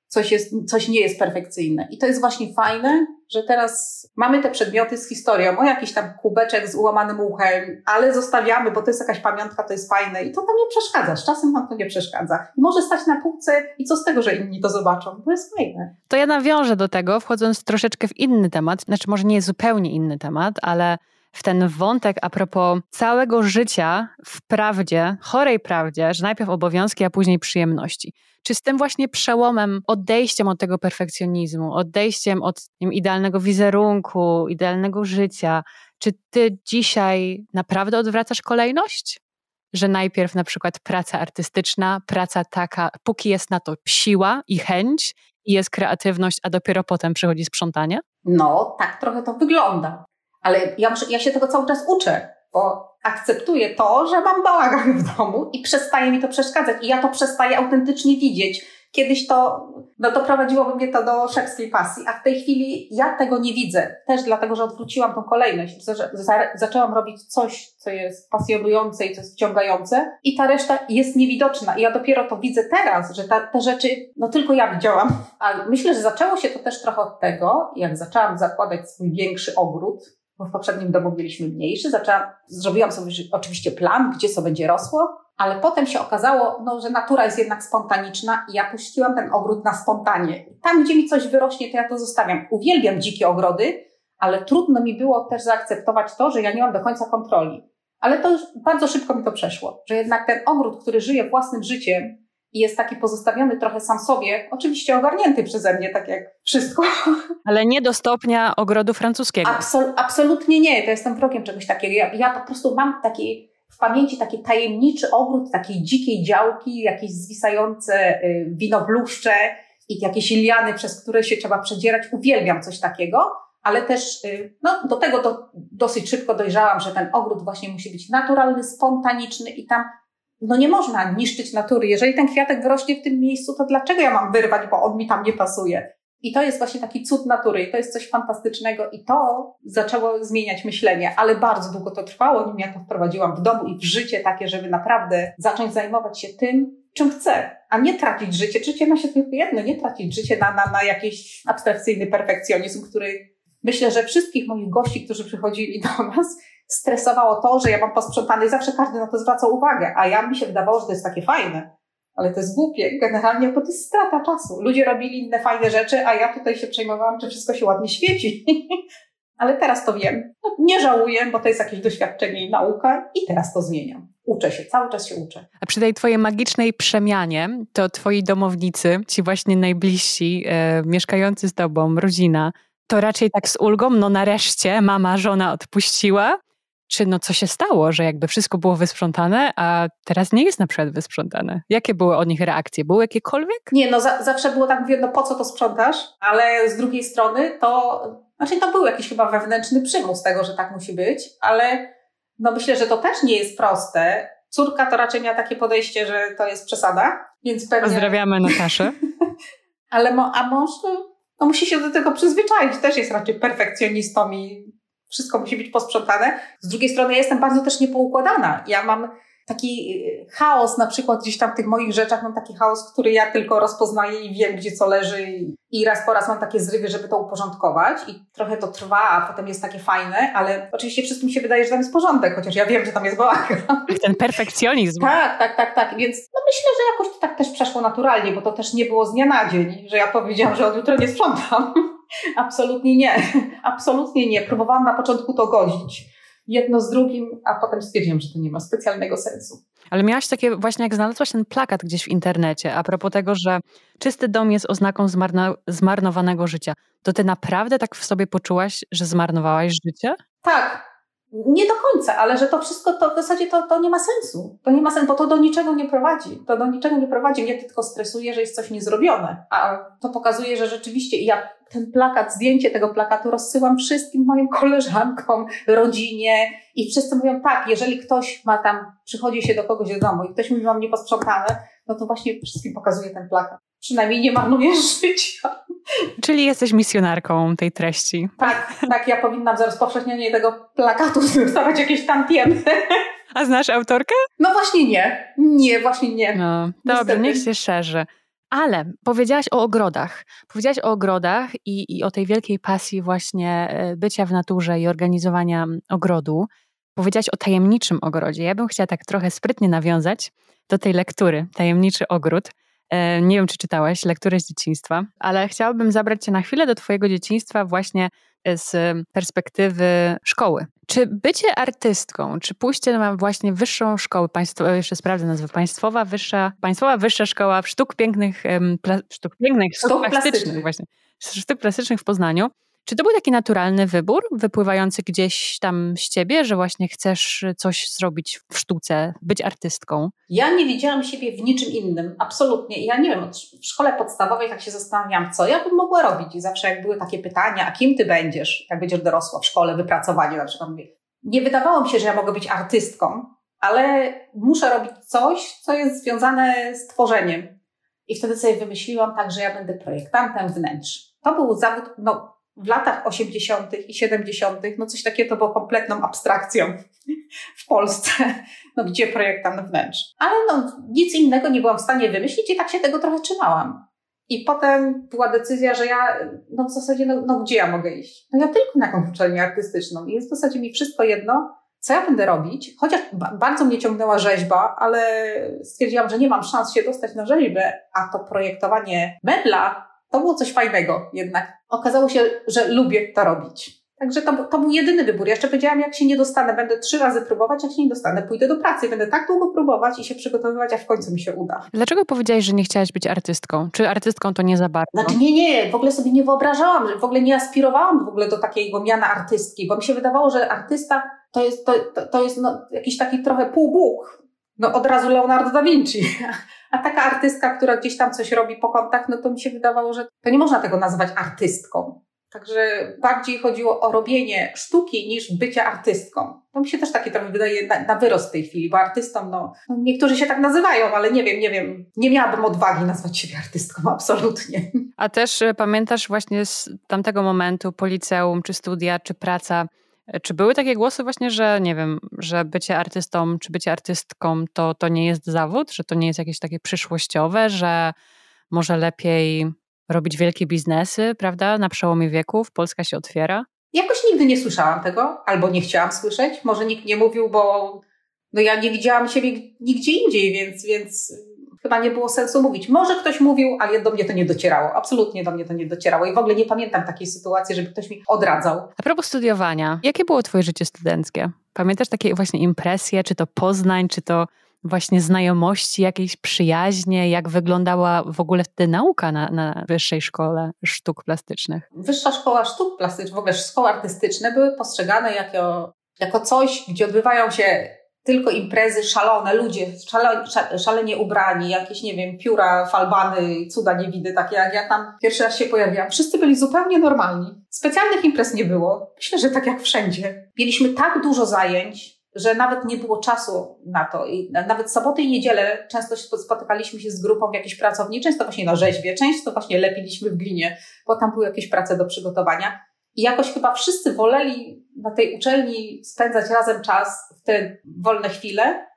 coś, jest, coś nie jest perfekcyjne. I to jest właśnie fajne, że teraz mamy te przedmioty z historią, o jakiś tam kubeczek z ułamanym uchem, ale zostawiamy, bo to jest jakaś pamiątka, to jest fajne i to tam nie przeszkadza. Z czasem nam to nie przeszkadza. I może stać na półce i co z tego, że inni to zobaczą? To jest fajne. To ja nawiążę do tego, wchodząc troszeczkę w inny temat, znaczy może nie zupełnie inny temat, ale w ten wątek a propos całego życia w prawdzie, chorej prawdzie, że najpierw obowiązki, a później przyjemności. Czy z tym właśnie przełomem, odejściem od tego perfekcjonizmu, odejściem od wiem, idealnego wizerunku, idealnego życia, czy ty dzisiaj naprawdę odwracasz kolejność? Że najpierw na przykład praca artystyczna, praca taka, póki jest na to siła i chęć, i jest kreatywność, a dopiero potem przychodzi sprzątanie? No, tak trochę to wygląda. Ale ja, ja się tego cały czas uczę, bo akceptuję to, że mam bałagan w domu i przestaje mi to przeszkadzać. I ja to przestaję autentycznie widzieć. Kiedyś to no, doprowadziłoby mnie to do szewskiej pasji, a w tej chwili ja tego nie widzę. Też dlatego, że odwróciłam tą kolejność. Zaczęłam robić coś, co jest pasjonujące i co jest wciągające i ta reszta jest niewidoczna. I ja dopiero to widzę teraz, że ta, te rzeczy, no tylko ja widziałam. A myślę, że zaczęło się to też trochę od tego, jak zaczęłam zakładać swój większy ogród, bo w poprzednim domu mieliśmy mniejszy. Zaczęłam, zrobiłam sobie oczywiście plan, gdzie co będzie rosło, ale potem się okazało, no, że natura jest jednak spontaniczna i ja puściłam ten ogród na spontanie. Tam, gdzie mi coś wyrośnie, to ja to zostawiam. Uwielbiam dzikie ogrody, ale trudno mi było też zaakceptować to, że ja nie mam do końca kontroli. Ale to już bardzo szybko mi to przeszło, że jednak ten ogród, który żyje własnym życiem, i jest taki pozostawiony trochę sam sobie, oczywiście ogarnięty przeze mnie, tak jak wszystko. Ale nie do stopnia ogrodu francuskiego. Absol absolutnie nie, to jestem wrogiem czegoś takiego. Ja, ja po prostu mam taki w pamięci taki tajemniczy ogród takiej dzikiej działki, jakieś zwisające y, winobluszcze i jakieś liany, przez które się trzeba przedzierać. Uwielbiam coś takiego, ale też y, no, do tego do, dosyć szybko dojrzałam, że ten ogród właśnie musi być naturalny, spontaniczny i tam no nie można niszczyć natury. Jeżeli ten kwiatek wyrośnie w tym miejscu, to dlaczego ja mam wyrwać, bo on mi tam nie pasuje? I to jest właśnie taki cud natury, i to jest coś fantastycznego, i to zaczęło zmieniać myślenie, ale bardzo długo to trwało, nim ja to wprowadziłam w domu i w życie takie, żeby naprawdę zacząć zajmować się tym, czym chcę, a nie tracić życie. Życie ma się tylko jedno, nie tracić życie na, na, na jakiś abstrakcyjny perfekcjonizm, który myślę, że wszystkich moich gości, którzy przychodzili do nas, stresowało to, że ja mam posprzątane i zawsze każdy na to zwraca uwagę, a ja mi się wydawało, że to jest takie fajne. Ale to jest głupie, generalnie, bo to jest strata czasu. Ludzie robili inne fajne rzeczy, a ja tutaj się przejmowałam, czy wszystko się ładnie świeci. Ale teraz to wiem. No, nie żałuję, bo to jest jakieś doświadczenie i nauka i teraz to zmieniam. Uczę się, cały czas się uczę. A przy tej twojej magicznej przemianie, to twoi domownicy, ci właśnie najbliżsi, e, mieszkający z tobą, rodzina, to raczej tak z ulgą, no nareszcie mama, żona odpuściła, czy no co się stało, że jakby wszystko było wysprzątane, a teraz nie jest na przykład wysprzątane? Jakie były od nich reakcje? Były jakiekolwiek? Nie, no za, zawsze było tak, mówię, no po co to sprzątasz? Ale z drugiej strony to, znaczy to był jakiś chyba wewnętrzny przymus tego, że tak musi być, ale no myślę, że to też nie jest proste. Córka to raczej miała takie podejście, że to jest przesada, więc pewnie... Pozdrawiamy Nataszę. ale mo, a mąż no, no musi się do tego przyzwyczaić, też jest raczej perfekcjonistą i wszystko musi być posprzątane. Z drugiej strony ja jestem bardzo też niepoukładana. Ja mam taki y, chaos na przykład gdzieś tam w tych moich rzeczach, mam taki chaos, który ja tylko rozpoznaję i wiem, gdzie co leży i raz po raz mam takie zrywy, żeby to uporządkować i trochę to trwa, a potem jest takie fajne, ale oczywiście wszystkim się wydaje, że tam jest porządek, chociaż ja wiem, że tam jest bałagan. Ten perfekcjonizm. Tak, tak, tak, tak, więc no myślę, że jakoś to tak też przeszło naturalnie, bo to też nie było z dnia na dzień, że ja powiedziałam, że od jutra nie sprzątam. Absolutnie nie. Absolutnie nie. Próbowałam na początku to godzić. Jedno z drugim, a potem stwierdziłam, że to nie ma specjalnego sensu. Ale miałaś takie właśnie, jak znalazłaś ten plakat gdzieś w internecie, a propos tego, że czysty dom jest oznaką zmarno, zmarnowanego życia. To ty naprawdę tak w sobie poczułaś, że zmarnowałaś życie? Tak, nie do końca, ale że to wszystko to w zasadzie to, to nie ma sensu. To nie ma sensu, bo to do niczego nie prowadzi. To do niczego nie prowadzi. Mnie to tylko stresuje, że jest coś niezrobione. A to pokazuje, że rzeczywiście ja ten plakat, zdjęcie tego plakatu rozsyłam wszystkim moim koleżankom, rodzinie i wszyscy mówią tak, jeżeli ktoś ma tam, przychodzi się do kogoś do domu i ktoś mówi, mam nieposprzątane, no to właśnie wszystkim pokazuje ten plakat. Przynajmniej nie marnujesz życia. Czyli jesteś misjonarką tej treści. Tak, tak, ja powinnam za rozpowszechnianie tego plakatu dostawać jakieś tantiemy. A znasz autorkę? No właśnie nie. Nie, właśnie nie. No, dobrze, niech się szerzy. Ale powiedziałaś o ogrodach. Powiedziałaś o ogrodach i, i, o tej wielkiej pasji właśnie e, bycia w naturze i organizowania ogrodu. Powiedziałaś o tajemniczym ogrodzie. Ja bym chciała tak trochę sprytnie nawiązać do tej lektury, Tajemniczy Ogród. E, nie wiem, czy czytałaś lekturę z dzieciństwa, ale chciałabym zabrać Cię na chwilę do Twojego dzieciństwa właśnie z perspektywy szkoły. Czy bycie artystką, czy pójście na właśnie wyższą szkołę, państwo, jeszcze sprawdzę nazwę, Państwowa Wyższa, Państwowa Wyższa Szkoła Sztuk Pięknych, pla, Sztuk Pięknych, Sztuk Plastycznych, plastycznych właśnie, Sztuk Plastycznych w Poznaniu, czy to był taki naturalny wybór, wypływający gdzieś tam z ciebie, że właśnie chcesz coś zrobić w sztuce, być artystką? Ja nie widziałam siebie w niczym innym, absolutnie. Ja nie wiem, w szkole podstawowej tak się zastanawiałam, co ja bym mogła robić. I zawsze jak były takie pytania, a kim ty będziesz, jak będziesz dorosła w szkole, wypracowanie na przykład. Nie wydawało mi się, że ja mogę być artystką, ale muszę robić coś, co jest związane z tworzeniem. I wtedy sobie wymyśliłam tak, że ja będę projektantem wnętrz. To był zawód, no w latach 80. i 70., no coś takiego to było kompletną abstrakcją w Polsce, no gdzie projektant wnętrz. Ale no nic innego nie byłam w stanie wymyślić i tak się tego trochę trzymałam. I potem była decyzja, że ja, no w zasadzie, no, no gdzie ja mogę iść? No ja tylko na jakąś uczelnię artystyczną. I jest w zasadzie mi wszystko jedno, co ja będę robić. Chociaż bardzo mnie ciągnęła rzeźba, ale stwierdziłam, że nie mam szans się dostać na rzeźbę, a to projektowanie mebla to było coś fajnego jednak. Okazało się, że lubię to robić. Także to, to był jedyny wybór. Ja jeszcze powiedziałam, jak się nie dostanę, będę trzy razy próbować, jak się nie dostanę, pójdę do pracy, będę tak długo próbować i się przygotowywać, a w końcu mi się uda. Dlaczego powiedziałaś, że nie chciałaś być artystką? Czy artystką to nie za bardzo? Znaczy nie, nie, w ogóle sobie nie wyobrażałam, w ogóle nie aspirowałam w ogóle do takiego miana artystki, bo mi się wydawało, że artysta to jest, to, to, to jest no, jakiś taki trochę półbóg. No od razu Leonardo da Vinci. A taka artystka, która gdzieś tam coś robi po kątach, no to mi się wydawało, że to nie można tego nazwać artystką. Także bardziej chodziło o robienie sztuki niż bycie artystką. To mi się też takie trochę wydaje na, na wyrost w tej chwili, bo artystą, no, no, niektórzy się tak nazywają, ale nie wiem, nie wiem, nie miałabym odwagi nazwać siebie artystką, absolutnie. A też e, pamiętasz właśnie z tamtego momentu, policeum, czy studia, czy praca, czy były takie głosy właśnie, że nie wiem, że bycie artystą, czy bycie artystką to, to nie jest zawód, że to nie jest jakieś takie przyszłościowe, że może lepiej robić wielkie biznesy, prawda? Na przełomie wieków Polska się otwiera. Jakoś nigdy nie słyszałam tego, albo nie chciałam słyszeć. Może nikt nie mówił, bo no ja nie widziałam siebie nigdzie indziej, więc, więc chyba nie było sensu mówić. Może ktoś mówił, ale do mnie to nie docierało. Absolutnie do mnie to nie docierało i w ogóle nie pamiętam takiej sytuacji, żeby ktoś mi odradzał. A propos studiowania, jakie było twoje życie studenckie? Pamiętasz takie właśnie impresje, czy to Poznań, czy to właśnie znajomości, jakieś przyjaźnie, jak wyglądała w ogóle wtedy nauka na, na Wyższej Szkole Sztuk Plastycznych? Wyższa Szkoła Sztuk Plastycznych, w ogóle szkoły artystyczne były postrzegane jako, jako coś, gdzie odbywają się tylko imprezy szalone, ludzie szale, szalenie ubrani, jakieś, nie wiem, pióra, falbany, cuda nie widzę, takie jak ja tam pierwszy raz się pojawiłam. Wszyscy byli zupełnie normalni. Specjalnych imprez nie było. Myślę, że tak jak wszędzie. Mieliśmy tak dużo zajęć, że nawet nie było czasu na to. I nawet soboty i niedzielę często spotykaliśmy się z grupą w jakiejś pracowni, często właśnie na rzeźbie, często właśnie lepiliśmy w glinie, bo tam były jakieś prace do przygotowania. I jakoś chyba wszyscy woleli na tej uczelni spędzać razem czas w te wolne chwile,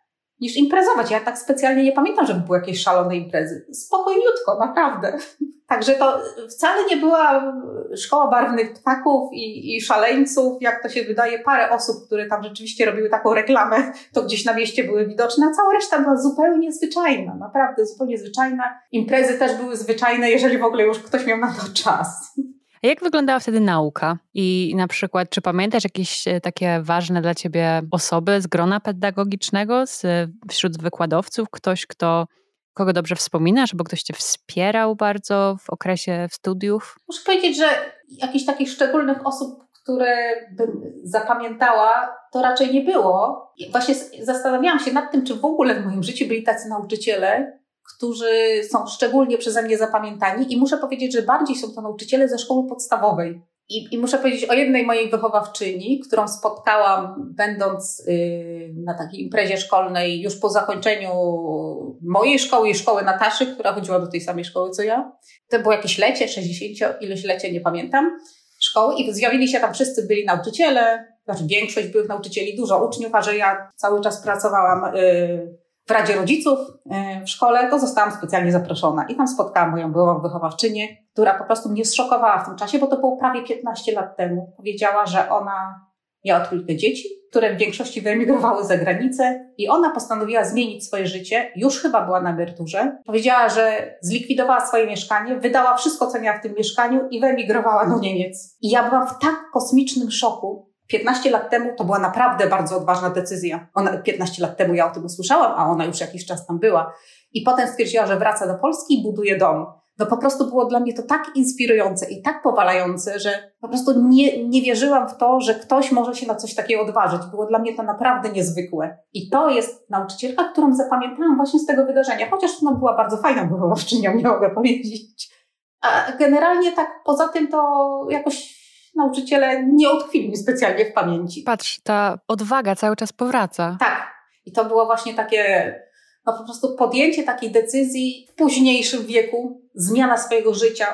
niż imprezować. Ja tak specjalnie nie pamiętam, żeby były jakieś szalone imprezy. Spokojniutko, naprawdę. Także to wcale nie była szkoła barwnych ptaków i, i szaleńców, jak to się wydaje, parę osób, które tam rzeczywiście robiły taką reklamę, to gdzieś na mieście były widoczne, a cała reszta była zupełnie zwyczajna, naprawdę zupełnie zwyczajna. Imprezy też były zwyczajne, jeżeli w ogóle już ktoś miał na to czas. Jak wyglądała wtedy nauka? I na przykład, czy pamiętasz jakieś e, takie ważne dla ciebie osoby z grona pedagogicznego, z, wśród wykładowców? Ktoś, kto kogo dobrze wspominasz, bo ktoś cię wspierał bardzo w okresie studiów? Muszę powiedzieć, że jakichś takich szczególnych osób, które bym zapamiętała, to raczej nie było. Właśnie zastanawiałam się nad tym, czy w ogóle w moim życiu byli tacy nauczyciele, którzy są szczególnie przeze mnie zapamiętani i muszę powiedzieć, że bardziej są to nauczyciele ze szkoły podstawowej. I, I, muszę powiedzieć o jednej mojej wychowawczyni, którą spotkałam, będąc yy, na takiej imprezie szkolnej już po zakończeniu mojej szkoły i szkoły Nataszy, która chodziła do tej samej szkoły co ja. To było jakieś lecie, 60 ileś lecie, nie pamiętam, szkoły i zjawili się tam wszyscy byli nauczyciele, znaczy większość byłych nauczycieli, dużo uczniów, a że ja cały czas pracowałam yy, w Radzie Rodziców e, w szkole, to zostałam specjalnie zaproszona i tam spotkałam moją byłą wychowawczynię, która po prostu mnie zszokowała w tym czasie, bo to było prawie 15 lat temu. Powiedziała, że ona miała trójkę dzieci, które w większości wyemigrowały za granicę i ona postanowiła zmienić swoje życie, już chyba była na emeryturze. Powiedziała, że zlikwidowała swoje mieszkanie, wydała wszystko, co miała w tym mieszkaniu i wyemigrowała do Niemiec. I ja byłam w tak kosmicznym szoku, 15 lat temu to była naprawdę bardzo odważna decyzja. Ona, 15 lat temu ja o tym usłyszałam, a ona już jakiś czas tam była. I potem stwierdziła, że wraca do Polski i buduje dom. No po prostu było dla mnie to tak inspirujące i tak powalające, że po prostu nie, nie wierzyłam w to, że ktoś może się na coś takiego odważyć. Było dla mnie to naprawdę niezwykłe. I to jest nauczycielka, którą zapamiętałam właśnie z tego wydarzenia, chociaż ona była bardzo fajną wychowawczynią, nie mogę powiedzieć. A generalnie tak poza tym to jakoś nauczyciele nie utkwili mi specjalnie w pamięci. Patrz, ta odwaga cały czas powraca. Tak. I to było właśnie takie, no po prostu podjęcie takiej decyzji w późniejszym wieku, zmiana swojego życia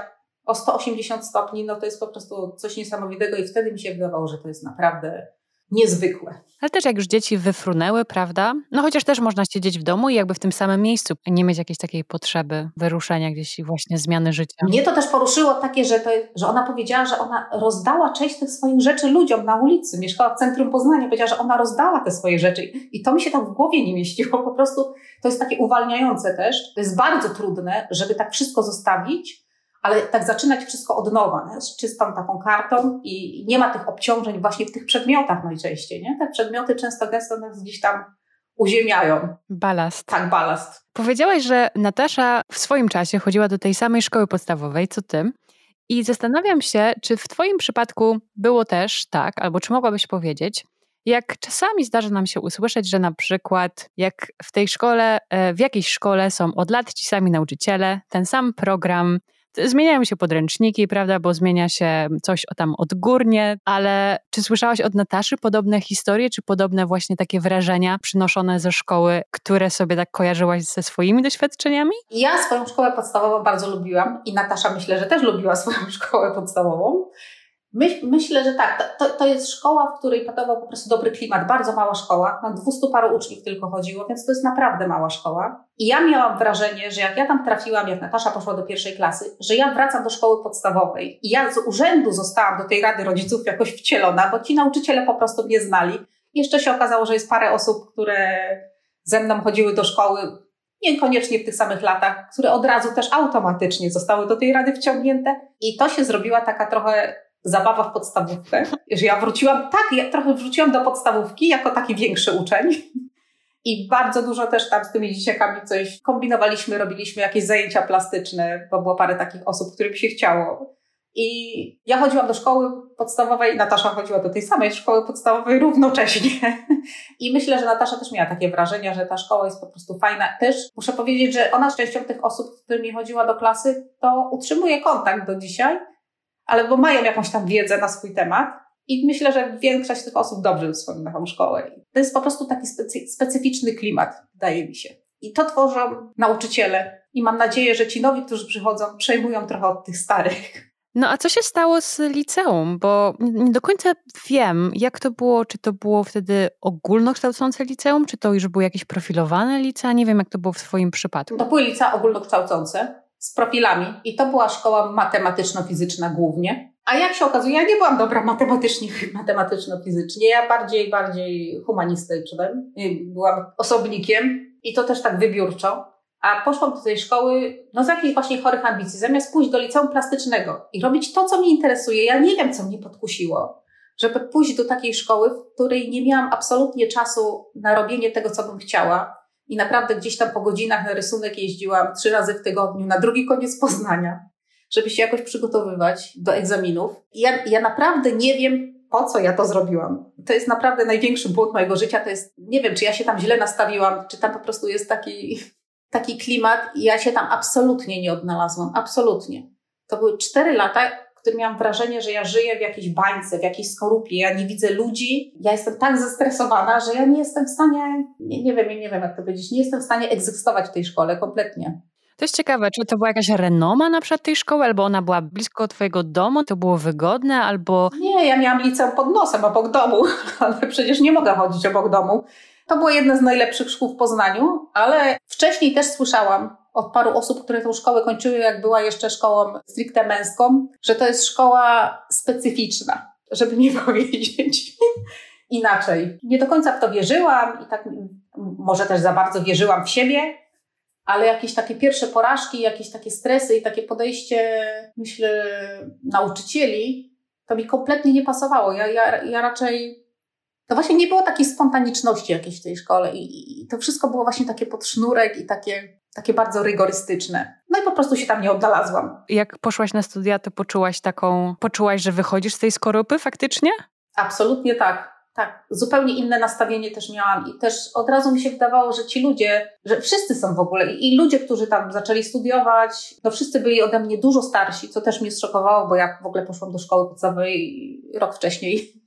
o 180 stopni, no to jest po prostu coś niesamowitego i wtedy mi się wydawało, że to jest naprawdę niezwykłe. Ale też jak już dzieci wyfrunęły, prawda? No chociaż też można siedzieć w domu i jakby w tym samym miejscu, nie mieć jakiejś takiej potrzeby wyruszenia gdzieś i właśnie zmiany życia. Mnie to też poruszyło takie, że, to, że ona powiedziała, że ona rozdała część tych swoich rzeczy ludziom na ulicy. Mieszkała w centrum Poznania, powiedziała, że ona rozdała te swoje rzeczy i to mi się tam w głowie nie mieściło. Po prostu to jest takie uwalniające też. To jest bardzo trudne, żeby tak wszystko zostawić, ale tak zaczynać wszystko od nowa, nie? z czystą taką kartą i nie ma tych obciążeń właśnie w tych przedmiotach najczęściej. Nie? Te przedmioty często gęsto nas gdzieś tam uziemiają. Balast. Tak, balast. Powiedziałaś, że Natasza w swoim czasie chodziła do tej samej szkoły podstawowej, co ty. I zastanawiam się, czy w Twoim przypadku było też tak, albo czy mogłabyś powiedzieć, jak czasami zdarza nam się usłyszeć, że na przykład jak w tej szkole, e, w jakiejś szkole są od lat ci sami nauczyciele, ten sam program, zmieniają się podręczniki, prawda, bo zmienia się coś tam odgórnie, ale czy słyszałaś od Nataszy podobne historie, czy podobne właśnie takie wrażenia przynoszone ze szkoły, które sobie tak kojarzyłaś ze swoimi doświadczeniami? Ja swoją szkołę podstawową bardzo lubiłam i Natasza myślę, że też lubiła swoją szkołę podstawową. Myśl, myślę, że tak. To, to jest szkoła, w której panował po prostu dobry klimat. Bardzo mała szkoła. Na 200 paru uczniów tylko chodziło, więc to jest naprawdę mała szkoła. I ja miałam wrażenie, że jak ja tam trafiłam, jak Natasza poszła do pierwszej klasy, że ja wracam do szkoły podstawowej. I ja z urzędu zostałam do tej rady rodziców jakoś wcielona, bo ci nauczyciele po prostu mnie znali. Jeszcze się okazało, że jest parę osób, które ze mną chodziły do szkoły, niekoniecznie w tych samych latach, które od razu też automatycznie zostały do tej rady wciągnięte. I to się zrobiła taka trochę zabawa w podstawówkę, że ja wróciłam, tak, ja trochę wróciłam do podstawówki jako taki większy uczeń. I bardzo dużo też tam z tymi dzieciakami coś kombinowaliśmy, robiliśmy jakieś zajęcia plastyczne, bo było parę takich osób, którym się chciało. I ja chodziłam do szkoły podstawowej, Natasza chodziła do tej samej szkoły podstawowej równocześnie. I myślę, że Natasza też miała takie wrażenie, że ta szkoła jest po prostu fajna. Też muszę powiedzieć, że ona z częścią tych osób, z którymi chodziła do klasy, to utrzymuje kontakt do dzisiaj ale bo mają jakąś tam wiedzę na swój temat. I myślę, że większość tych osób dobrze wspomina tą szkołę. To jest po prostu taki specy, specyficzny klimat, wydaje mi się. I to tworzą nauczyciele. I mam nadzieję, że ci nowi, którzy przychodzą, przejmują trochę od tych starych. No a co się stało z liceum? Bo nie do końca wiem, jak to było. Czy to było wtedy ogólnokształcące liceum, czy to już było jakieś profilowane licea? Nie wiem, jak to było w Twoim przypadku. To były licea ogólnokształcące z profilami. I to była szkoła matematyczno-fizyczna głównie. A jak się okazuje, ja nie byłam dobra matematycznie, matematyczno-fizycznie. Ja bardziej, bardziej humanistycznym. Byłam osobnikiem i to też tak wybiórczo. A poszłam do tej szkoły, no z jakichś właśnie chorych ambicji, zamiast pójść do liceum plastycznego i robić to, co mnie interesuje. Ja nie wiem, co mnie podkusiło, żeby pójść do takiej szkoły, w której nie miałam absolutnie czasu na robienie tego, co bym chciała i naprawdę gdzieś tam po godzinach na rysunek jeździłam trzy razy w tygodniu na drugi koniec Poznania, żeby się jakoś przygotowywać do egzaminów. I ja, ja naprawdę nie wiem, po co ja to zrobiłam. To jest naprawdę największy błąd mojego życia. To jest, nie wiem, czy ja się tam źle nastawiłam, czy tam po prostu jest taki, taki klimat i ja się tam absolutnie nie odnalazłam. Absolutnie. To były cztery lata, którym miałam wrażenie, że ja żyję w jakiejś bańce, w jakiejś skorupie, ja nie widzę ludzi, ja jestem tak zestresowana, że ja nie jestem w stanie, nie, nie wiem, nie wiem jak to powiedzieć, nie jestem w stanie egzystować w tej szkole kompletnie. To jest ciekawe, czy to była jakaś renoma na przykład tej szkoły, albo ona była blisko twojego domu, to było wygodne, albo... Nie, ja miałam liceum pod nosem obok domu, ale przecież nie mogę chodzić obok domu. To była jedna z najlepszych szkół w Poznaniu, ale wcześniej też słyszałam od paru osób, które tą szkołę kończyły, jak była jeszcze szkołą stricte męską, że to jest szkoła specyficzna, żeby nie powiedzieć inaczej. Nie do końca w to wierzyłam i tak może też za bardzo wierzyłam w siebie, ale jakieś takie pierwsze porażki, jakieś takie stresy i takie podejście, myślę, nauczycieli, to mi kompletnie nie pasowało. Ja, ja, ja raczej to właśnie nie było takiej spontaniczności jakiejś w tej szkole i, i to wszystko było właśnie takie pod sznurek i takie, takie bardzo rygorystyczne. No i po prostu się tam nie odnalazłam. Jak poszłaś na studia, to poczułaś taką, poczułaś, że wychodzisz z tej skorupy faktycznie? Absolutnie tak. Tak, zupełnie inne nastawienie też miałam i też od razu mi się wydawało, że ci ludzie, że wszyscy są w ogóle i ludzie, którzy tam zaczęli studiować, no wszyscy byli ode mnie dużo starsi, co też mnie zszokowało, bo ja w ogóle poszłam do szkoły podstawowej rok wcześniej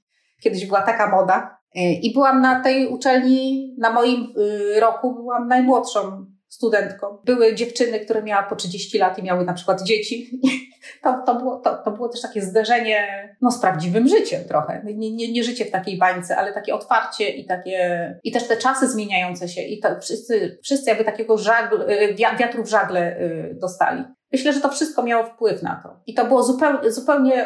Kiedyś była taka moda. E, I byłam na tej uczelni, na moim y, roku byłam najmłodszą studentką. Były dziewczyny, które miały po 30 lat i miały na przykład dzieci. To, to, było, to, to było też takie zderzenie no, z prawdziwym życiem trochę. Nie, nie, nie życie w takiej bańce, ale takie otwarcie i takie... I też te czasy zmieniające się i to wszyscy, wszyscy jakby takiego żagl, y, wiatru w żagle y, dostali. Myślę, że to wszystko miało wpływ na to. I to było zupełnie, zupełnie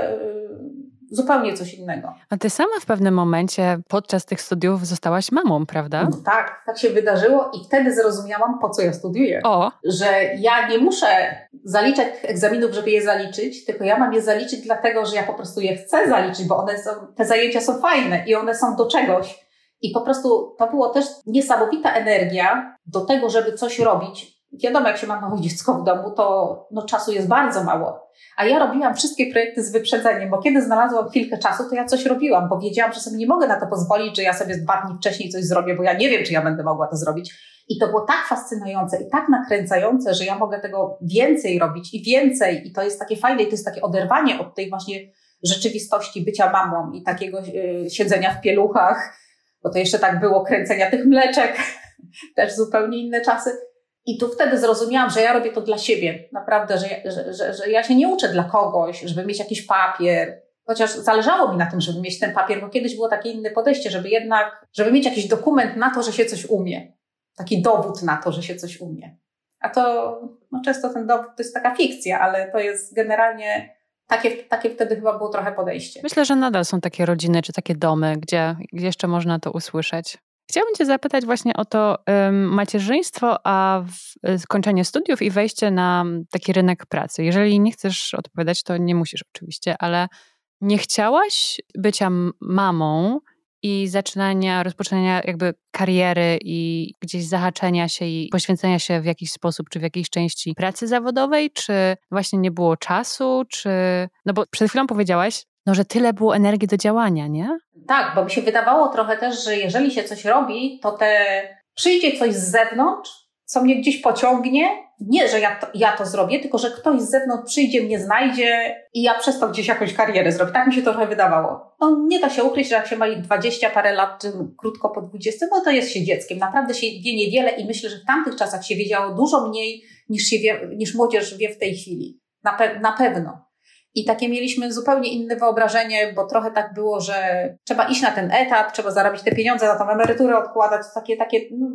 zupełnie coś innego. A ty sama w pewnym momencie podczas tych studiów zostałaś mamą, prawda? No tak, tak się wydarzyło i wtedy zrozumiałam, po co ja studiuję. O. Że ja nie muszę zaliczać egzaminów, żeby je zaliczyć, tylko ja mam je zaliczyć dlatego, że ja po prostu je chcę zaliczyć, bo one są, te zajęcia są fajne i one są do czegoś. I po prostu to było też niesamowita energia do tego, żeby coś robić. Wiadomo, jak się ma małe dziecko w domu, to no, czasu jest bardzo mało. A ja robiłam wszystkie projekty z wyprzedzeniem, bo kiedy znalazłam chwilkę czasu, to ja coś robiłam, bo wiedziałam, że sobie nie mogę na to pozwolić, że ja sobie dwa dni wcześniej coś zrobię, bo ja nie wiem, czy ja będę mogła to zrobić. I to było tak fascynujące i tak nakręcające, że ja mogę tego więcej robić i więcej. I to jest takie fajne i to jest takie oderwanie od tej właśnie rzeczywistości bycia mamą i takiego y, siedzenia w pieluchach, bo to jeszcze tak było kręcenia tych mleczek, też zupełnie inne czasy. I tu wtedy zrozumiałam, że ja robię to dla siebie. Naprawdę, że, że, że, że ja się nie uczę dla kogoś, żeby mieć jakiś papier, Chociaż zależało mi na tym, żeby mieć ten papier, bo kiedyś było takie inne podejście, żeby jednak, żeby mieć jakiś dokument na to, że się coś umie. Taki dowód na to, że się coś umie. A to no często ten dowód to jest taka fikcja, ale to jest generalnie takie, takie wtedy chyba było trochę podejście. Myślę, że nadal są takie rodziny czy takie domy, gdzie, gdzie jeszcze można to usłyszeć. Chciałabym Cię zapytać właśnie o to um, macierzyństwo, a y, skończenie studiów i wejście na taki rynek pracy. Jeżeli nie chcesz odpowiadać, to nie musisz oczywiście, ale nie chciałaś bycia mamą i zaczynania, rozpoczynania jakby kariery i gdzieś zahaczenia się i poświęcenia się w jakiś sposób, czy w jakiejś części pracy zawodowej, czy właśnie nie było czasu, czy... No bo przed chwilą powiedziałaś, no, że tyle było energii do działania, nie? Tak, bo mi się wydawało trochę też, że jeżeli się coś robi, to te przyjdzie coś z zewnątrz, co mnie gdzieś pociągnie. Nie, że ja to, ja to zrobię, tylko że ktoś z zewnątrz przyjdzie, mnie znajdzie i ja przez to gdzieś jakąś karierę zrobię. Tak mi się trochę wydawało. No nie da się ukryć, że jak się ma 20 parę lat, czy krótko po 20, no to jest się dzieckiem. Naprawdę się wie niewiele i myślę, że w tamtych czasach się wiedziało dużo mniej niż, się wie, niż młodzież wie w tej chwili. Na, pe na pewno. I takie mieliśmy zupełnie inne wyobrażenie, bo trochę tak było, że trzeba iść na ten etap, trzeba zarobić te pieniądze, na tą emeryturę odkładać, takie, takie, no,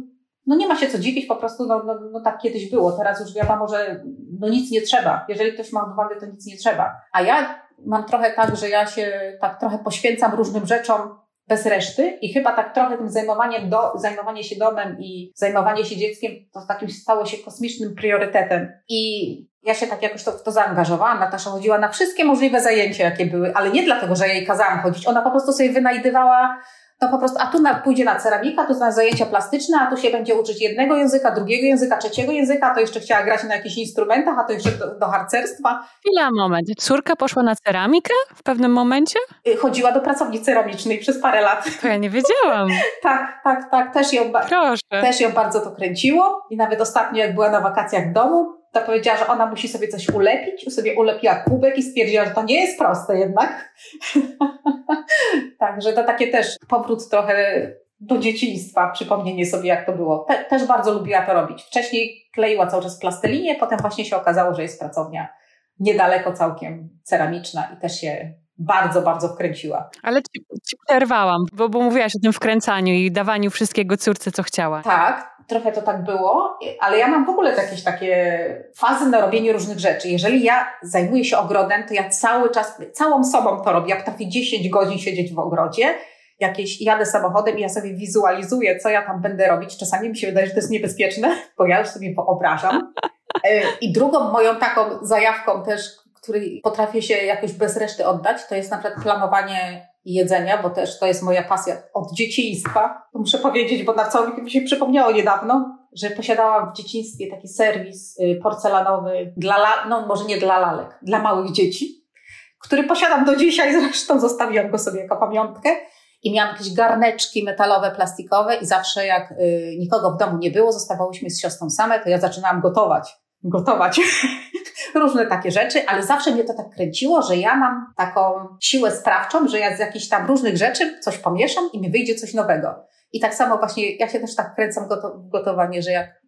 no nie ma się co dziwić, po prostu no, no, no tak kiedyś było. Teraz już wiadomo, że no nic nie trzeba. Jeżeli ktoś ma odwagę, to nic nie trzeba. A ja mam trochę tak, że ja się tak trochę poświęcam różnym rzeczom bez reszty i chyba tak trochę tym zajmowaniem do, zajmowanie się domem i zajmowanie się dzieckiem to takim stało się kosmicznym priorytetem. I ja się tak jakoś to, w to zaangażowałam. Natasza chodziła na wszystkie możliwe zajęcia, jakie były, ale nie dlatego, że ja jej kazałam chodzić. Ona po prostu sobie wynajdywała to po prostu, a tu na, pójdzie na ceramika, tu na zajęcia plastyczne, a tu się będzie uczyć jednego języka, drugiego języka, trzeciego języka, to jeszcze chciała grać na jakichś instrumentach, a to jeszcze do, do harcerstwa. Chwila, moment. Córka poszła na ceramikę w pewnym momencie? Y, chodziła do pracowni ceramicznej przez parę lat. To ja nie wiedziałam. tak, tak, tak. Też ją, Proszę. też ją bardzo to kręciło i nawet ostatnio, jak była na wakacjach w domu, to powiedziała, że ona musi sobie coś ulepić, sobie ulepiła kubek i stwierdziła, że to nie jest proste jednak. Także to takie też powrót trochę do dzieciństwa, przypomnienie sobie, jak to było. Te, też bardzo lubiła to robić. Wcześniej kleiła cały czas plastelinie, potem właśnie się okazało, że jest pracownia niedaleko całkiem ceramiczna i też się bardzo, bardzo wkręciła. Ale ci, ci przerwałam, bo, bo mówiłaś o tym wkręcaniu i dawaniu wszystkiego córce, co chciała. Tak, trochę to tak było, ale ja mam w ogóle jakieś takie fazy na robienie różnych rzeczy. Jeżeli ja zajmuję się ogrodem, to ja cały czas, całą sobą to robię. Ja potrafię 10 godzin siedzieć w ogrodzie, jakieś, jadę samochodem i ja sobie wizualizuję, co ja tam będę robić. Czasami mi się wydaje, że to jest niebezpieczne, bo ja już sobie wyobrażam. E, I drugą moją taką zajawką też, której potrafię się jakoś bez reszty oddać, to jest na przykład planowanie jedzenia, bo też to jest moja pasja od dzieciństwa. Muszę powiedzieć, bo na całym mi się przypomniało niedawno, że posiadałam w dzieciństwie taki serwis y, porcelanowy dla, la, no może nie dla lalek, dla małych dzieci, który posiadam do dzisiaj, zresztą zostawiłam go sobie jako pamiątkę. I miałam jakieś garneczki metalowe, plastikowe i zawsze jak y, nikogo w domu nie było, zostawałyśmy z siostrą same, to ja zaczynałam gotować. Gotować. różne takie rzeczy, ale zawsze mnie to tak kręciło, że ja mam taką siłę sprawczą, że ja z jakichś tam różnych rzeczy coś pomieszam i mi wyjdzie coś nowego. I tak samo właśnie ja się też tak kręcam w gotowanie, że jak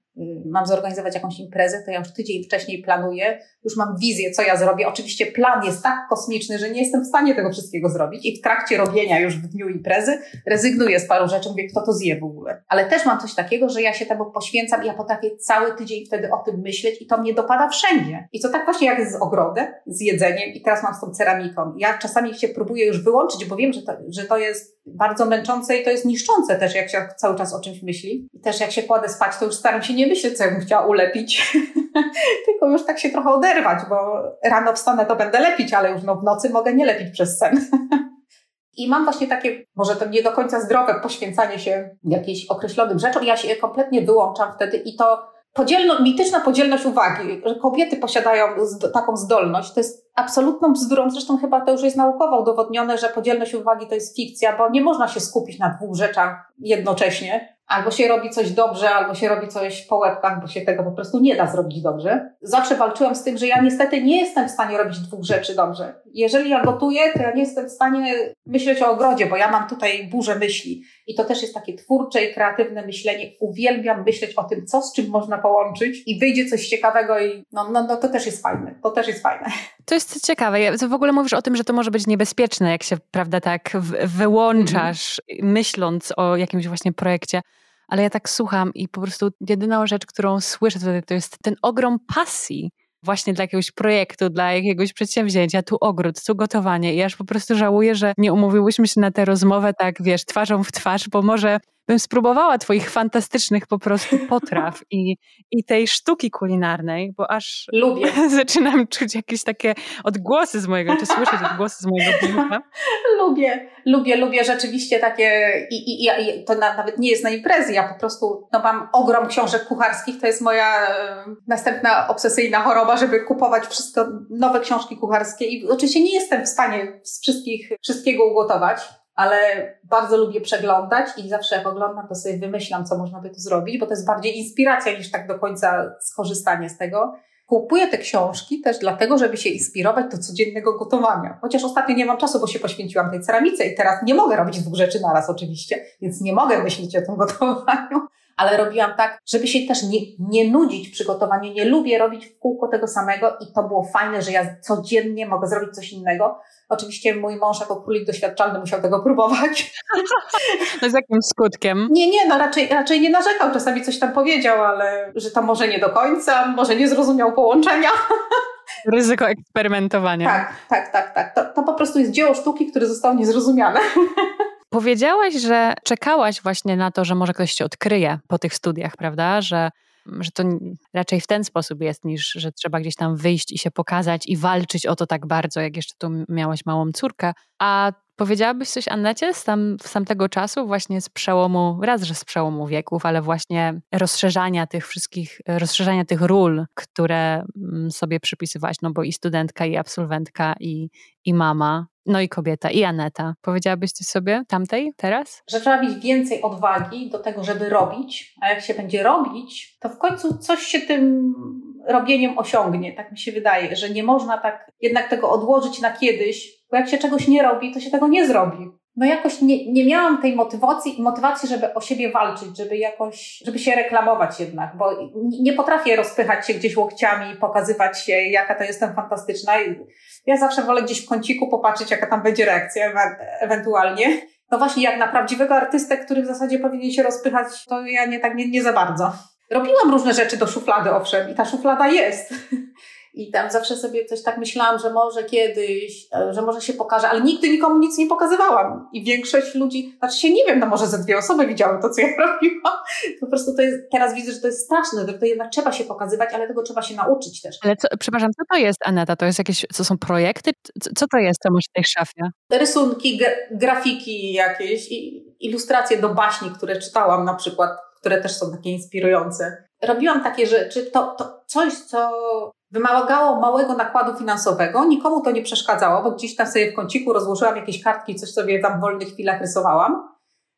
mam zorganizować jakąś imprezę, to ja już tydzień wcześniej planuję, już mam wizję, co ja zrobię. Oczywiście plan jest tak kosmiczny, że nie jestem w stanie tego wszystkiego zrobić i w trakcie robienia już w dniu imprezy rezygnuję z paru rzeczy, mówię, kto to zje w ogóle. Ale też mam coś takiego, że ja się temu poświęcam i ja potrafię cały tydzień wtedy o tym myśleć i to mnie dopada wszędzie. I to tak właśnie jak z ogrodem, z jedzeniem i teraz mam z tą ceramiką. Ja czasami się próbuję już wyłączyć, bo wiem, że to, że to jest bardzo męczące i to jest niszczące też, jak się cały czas o czymś myśli. I też jak się kładę spać, to już staram się nie myśleć, co ja bym chciała ulepić, tylko już tak się trochę oderwać, bo rano wstanę, to będę lepić, ale już no w nocy mogę nie lepić przez sen. I mam właśnie takie, może to nie do końca zdrowe poświęcanie się jakimś określonym rzeczom. Ja się je kompletnie wyłączam wtedy i to podzielno, mityczna podzielność uwagi, że kobiety posiadają taką zdolność, to jest absolutną bzdurą, zresztą chyba to już jest naukowo udowodnione, że podzielność uwagi to jest fikcja, bo nie można się skupić na dwóch rzeczach jednocześnie. Albo się robi coś dobrze, albo się robi coś po łebkach, bo się tego po prostu nie da zrobić dobrze. Zawsze walczyłam z tym, że ja niestety nie jestem w stanie robić dwóch rzeczy dobrze. Jeżeli ja gotuję, to ja nie jestem w stanie myśleć o ogrodzie, bo ja mam tutaj burzę myśli. I to też jest takie twórcze i kreatywne myślenie. Uwielbiam myśleć o tym, co z czym można połączyć i wyjdzie coś ciekawego i no, no, no to też jest fajne. To też jest fajne. To jest ciekawe. W ogóle mówisz o tym, że to może być niebezpieczne, jak się, prawda, tak wyłączasz, mm. myśląc o jakimś właśnie projekcie ale ja tak słucham i po prostu jedyna rzecz, którą słyszę tutaj, to jest ten ogrom pasji właśnie dla jakiegoś projektu, dla jakiegoś przedsięwzięcia, tu ogród, tu gotowanie. I aż po prostu żałuję, że nie umówiłyśmy się na tę rozmowę tak, wiesz, twarzą w twarz, bo może bym spróbowała Twoich fantastycznych po prostu potraw i, i tej sztuki kulinarnej, bo aż lubię. zaczynam czuć jakieś takie odgłosy z mojego, czy słyszeć odgłosy z mojego brzucha. lubię, lubię, lubię rzeczywiście takie i, i, i to na, nawet nie jest na imprezy, ja po prostu no, mam ogrom książek kucharskich, to jest moja e, następna obsesyjna choroba, żeby kupować wszystko, nowe książki kucharskie i oczywiście nie jestem w stanie z wszystkich, wszystkiego ugotować, ale bardzo lubię przeglądać i zawsze jak oglądam, to sobie wymyślam, co można by tu zrobić, bo to jest bardziej inspiracja niż tak do końca skorzystanie z tego. Kupuję te książki też dlatego, żeby się inspirować do codziennego gotowania. Chociaż ostatnio nie mam czasu, bo się poświęciłam tej ceramice i teraz nie mogę robić dwóch rzeczy naraz oczywiście, więc nie mogę myśleć o tym gotowaniu ale robiłam tak, żeby się też nie, nie nudzić w przygotowaniu. Nie lubię robić w kółko tego samego i to było fajne, że ja codziennie mogę zrobić coś innego. Oczywiście mój mąż jako królik doświadczalny musiał tego próbować. No z jakim skutkiem? Nie, nie, no raczej, raczej nie narzekał. Czasami coś tam powiedział, ale że to może nie do końca, może nie zrozumiał połączenia. Ryzyko eksperymentowania. Tak, tak, tak, tak. To, to po prostu jest dzieło sztuki, które zostało niezrozumiane. Powiedziałaś, że czekałaś właśnie na to, że może ktoś cię odkryje po tych studiach, prawda? Że, że to raczej w ten sposób jest, niż że trzeba gdzieś tam wyjść i się pokazać i walczyć o to tak bardzo, jak jeszcze tu miałaś małą córkę. A powiedziałabyś coś Annecie z, tam, z tamtego czasu, właśnie z przełomu, raz, że z przełomu wieków, ale właśnie rozszerzania tych wszystkich, rozszerzania tych ról, które mm, sobie przypisywałaś, no bo i studentka, i absolwentka, i, i mama, no i kobieta, i Aneta. Powiedziałabyś coś sobie tamtej, teraz? Że trzeba mieć więcej odwagi do tego, żeby robić, a jak się będzie robić, to w końcu coś się tym robieniem osiągnie. Tak mi się wydaje, że nie można tak jednak tego odłożyć na kiedyś, bo jak się czegoś nie robi, to się tego nie zrobi. No jakoś nie, nie miałam tej motywacji, motywacji, żeby o siebie walczyć, żeby jakoś, żeby się reklamować jednak, bo nie potrafię rozpychać się gdzieś łokciami, pokazywać się, jaka to jestem fantastyczna. Ja zawsze wolę gdzieś w kąciku popatrzeć, jaka tam będzie reakcja ewentualnie. No właśnie, jak na prawdziwego artystę, który w zasadzie powinien się rozpychać, to ja nie tak nie, nie za bardzo. Robiłam różne rzeczy do szuflady, owszem, i ta szuflada jest. I tam zawsze sobie coś tak myślałam, że może kiedyś, e, że może się pokaże, ale nigdy nikomu nic nie pokazywałam. I większość ludzi, znaczy się nie wiem, no może ze dwie osoby widziały to, co ja robiłam. Po prostu to jest, teraz widzę, że to jest straszne, że to jednak trzeba się pokazywać, ale tego trzeba się nauczyć też. Ale co, przepraszam, co to jest, Aneta? To jest jakieś, co są projekty? Co to jest, co masz w tej szafie? Rysunki, grafiki jakieś, ilustracje do baśni, które czytałam na przykład które też są takie inspirujące. Robiłam takie rzeczy, to, to coś, co wymagało małego nakładu finansowego, nikomu to nie przeszkadzało, bo gdzieś tam sobie w kąciku rozłożyłam jakieś kartki, coś sobie tam w wolnych chwilach rysowałam,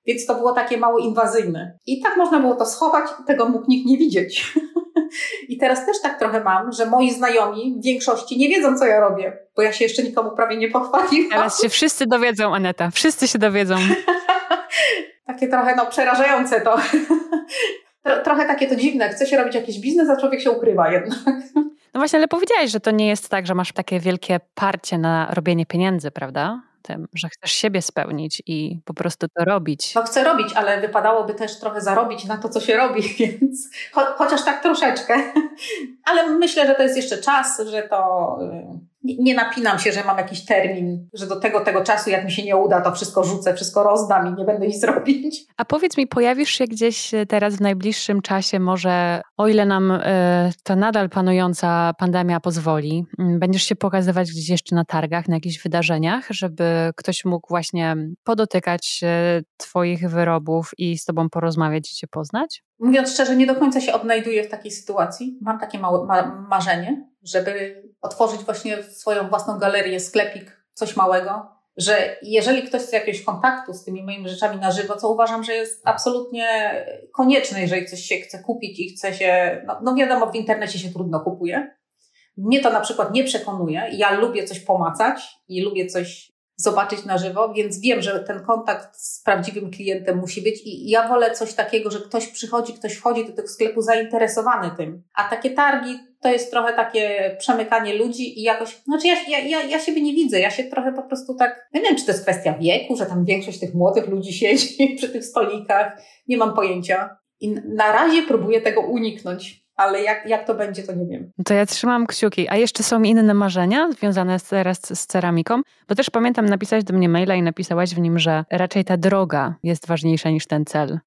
więc to było takie mało inwazyjne. I tak można było to schować, tego mógł nikt nie widzieć. I teraz też tak trochę mam, że moi znajomi w większości nie wiedzą, co ja robię, bo ja się jeszcze nikomu prawie nie pochwaliłam. Teraz się wszyscy dowiedzą, Aneta, wszyscy się dowiedzą. takie trochę no, przerażające to. trochę takie to dziwne. Chce się robić jakiś biznes, a człowiek się ukrywa jednak. No właśnie, ale powiedziałaś, że to nie jest tak, że masz takie wielkie parcie na robienie pieniędzy, prawda? Tym, że chcesz siebie spełnić i po prostu to robić. No chcę robić, ale wypadałoby też trochę zarobić na to, co się robi, więc cho chociaż tak troszeczkę. Ale myślę, że to jest jeszcze czas, że to y, nie napinam się, że mam jakiś termin, że do tego, tego czasu, jak mi się nie uda, to wszystko rzucę, wszystko rozdam i nie będę nic zrobić. A powiedz mi, pojawisz się gdzieś e, teraz w najbliższym czasie, może o ile nam y, ta nadal panująca pandemia pozwoli, y, będziesz się pokazywać gdzieś jeszcze na targach, na jakichś wydarzeniach, żeby ktoś mógł właśnie podotykać y, Twoich wyrobów i z Tobą porozmawiać i Cię poznać? Mówiąc szczerze, nie do końca się odnajduję w takiej sytuacji. Mam takie małe ma marzenie, żeby otworzyć właśnie swoją własną galerię, sklepik, coś małego, że jeżeli ktoś chce jakiegoś kontaktu z tymi moimi rzeczami na żywo, co uważam, że jest absolutnie konieczne, jeżeli coś się chce kupić i chce się, no, no wiadomo, w internecie się trudno kupuje. Mnie to na przykład nie przekonuje. Ja lubię coś pomacać i lubię coś zobaczyć na żywo, więc wiem, że ten kontakt z prawdziwym klientem musi być i ja wolę coś takiego, że ktoś przychodzi, ktoś wchodzi do tego sklepu zainteresowany tym. A takie targi to jest trochę takie przemykanie ludzi i jakoś, znaczy ja, ja, ja, ja siebie nie widzę, ja się trochę po prostu tak, nie wiem, czy to jest kwestia wieku, że tam większość tych młodych ludzi siedzi przy tych stolikach, nie mam pojęcia. I na razie próbuję tego uniknąć ale jak, jak to będzie, to nie wiem. To ja trzymam kciuki. A jeszcze są inne marzenia związane teraz z ceramiką? Bo też pamiętam, napisałeś do mnie maila i napisałaś w nim, że raczej ta droga jest ważniejsza niż ten cel.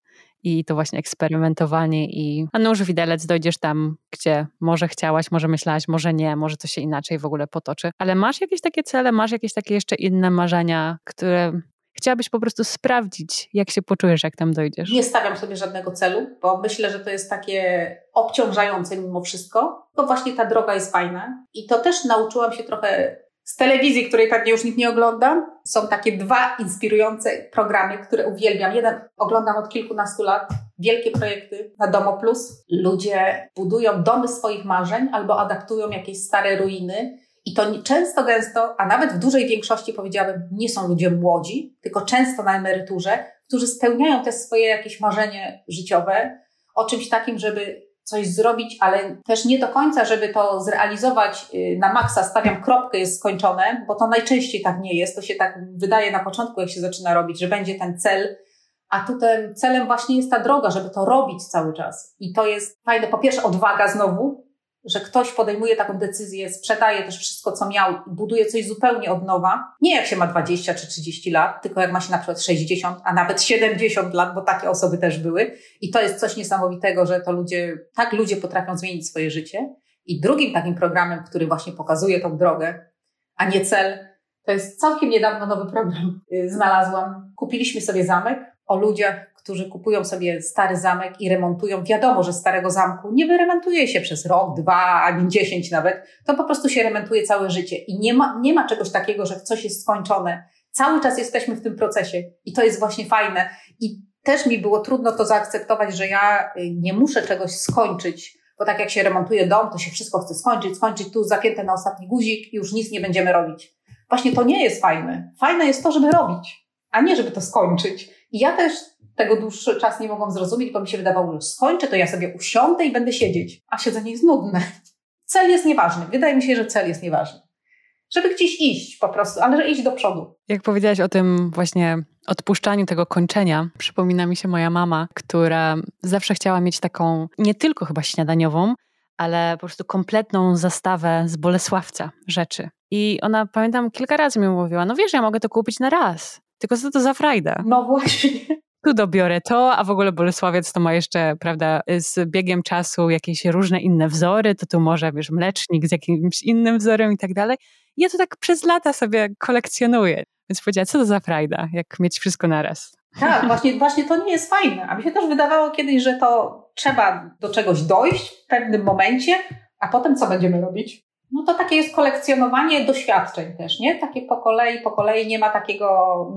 I to właśnie eksperymentowanie i a nóż widelec, dojdziesz tam, gdzie może chciałaś, może myślałaś, może nie, może to się inaczej w ogóle potoczy. Ale masz jakieś takie cele, masz jakieś takie jeszcze inne marzenia, które Chciałabyś po prostu sprawdzić, jak się poczujesz, jak tam dojdziesz. Nie stawiam sobie żadnego celu, bo myślę, że to jest takie obciążające mimo wszystko. To właśnie ta droga jest fajna. I to też nauczyłam się trochę z telewizji, której pewnie już nikt nie ogląda. Są takie dwa inspirujące programy, które uwielbiam. Jeden oglądam od kilkunastu lat. Wielkie projekty na Domo Plus. Ludzie budują domy swoich marzeń albo adaptują jakieś stare ruiny i to często, gęsto, a nawet w dużej większości powiedziałabym, nie są ludzie młodzi, tylko często na emeryturze, którzy spełniają te swoje jakieś marzenie życiowe o czymś takim, żeby coś zrobić, ale też nie do końca, żeby to zrealizować y, na maksa, stawiam kropkę, jest skończone, bo to najczęściej tak nie jest. To się tak wydaje na początku, jak się zaczyna robić, że będzie ten cel, a tutaj celem właśnie jest ta droga, żeby to robić cały czas. I to jest fajne, po pierwsze odwaga znowu, że ktoś podejmuje taką decyzję, sprzedaje też wszystko, co miał i buduje coś zupełnie od nowa. Nie jak się ma 20 czy 30 lat, tylko jak ma się na przykład 60, a nawet 70 lat, bo takie osoby też były. I to jest coś niesamowitego, że to ludzie, tak ludzie potrafią zmienić swoje życie. I drugim takim programem, który właśnie pokazuje tą drogę, a nie cel, to jest całkiem niedawno nowy program. Y, znalazłam. Kupiliśmy sobie zamek o ludziach, którzy kupują sobie stary zamek i remontują. Wiadomo, że starego zamku nie wyremontuje się przez rok, dwa, ani dziesięć nawet. To po prostu się remontuje całe życie. I nie ma, nie ma czegoś takiego, że coś jest skończone. Cały czas jesteśmy w tym procesie i to jest właśnie fajne. I też mi było trudno to zaakceptować, że ja y, nie muszę czegoś skończyć, bo tak jak się remontuje dom, to się wszystko chce skończyć, skończyć tu zapięte na ostatni guzik i już nic nie będziemy robić. Właśnie to nie jest fajne. Fajne jest to, żeby robić, a nie żeby to skończyć. I ja też tego dłuższy czas nie mogłam zrozumieć, bo mi się wydawało, że skończę, to ja sobie usiądę i będę siedzieć. A siedzenie jest nudne. Cel jest nieważny. Wydaje mi się, że cel jest nieważny. Żeby gdzieś iść po prostu, ale że iść do przodu. Jak powiedziałaś o tym właśnie odpuszczaniu tego kończenia, przypomina mi się moja mama, która zawsze chciała mieć taką, nie tylko chyba śniadaniową, ale po prostu kompletną zastawę z Bolesławca rzeczy. I ona, pamiętam, kilka razy mi mówiła, no wiesz, ja mogę to kupić na raz. Tylko co to za frajda? No właśnie tu dobiorę to, a w ogóle Bolesławiec to ma jeszcze, prawda, z biegiem czasu jakieś różne inne wzory, to tu może, wiesz, mlecznik z jakimś innym wzorem i tak dalej. Ja to tak przez lata sobie kolekcjonuję. Więc powiedziała, co to za frajda, jak mieć wszystko naraz. Tak, właśnie, właśnie to nie jest fajne. A mi się też wydawało kiedyś, że to trzeba do czegoś dojść w pewnym momencie, a potem co będziemy robić? No to takie jest kolekcjonowanie doświadczeń też, nie? Takie po kolei, po kolei nie ma takiego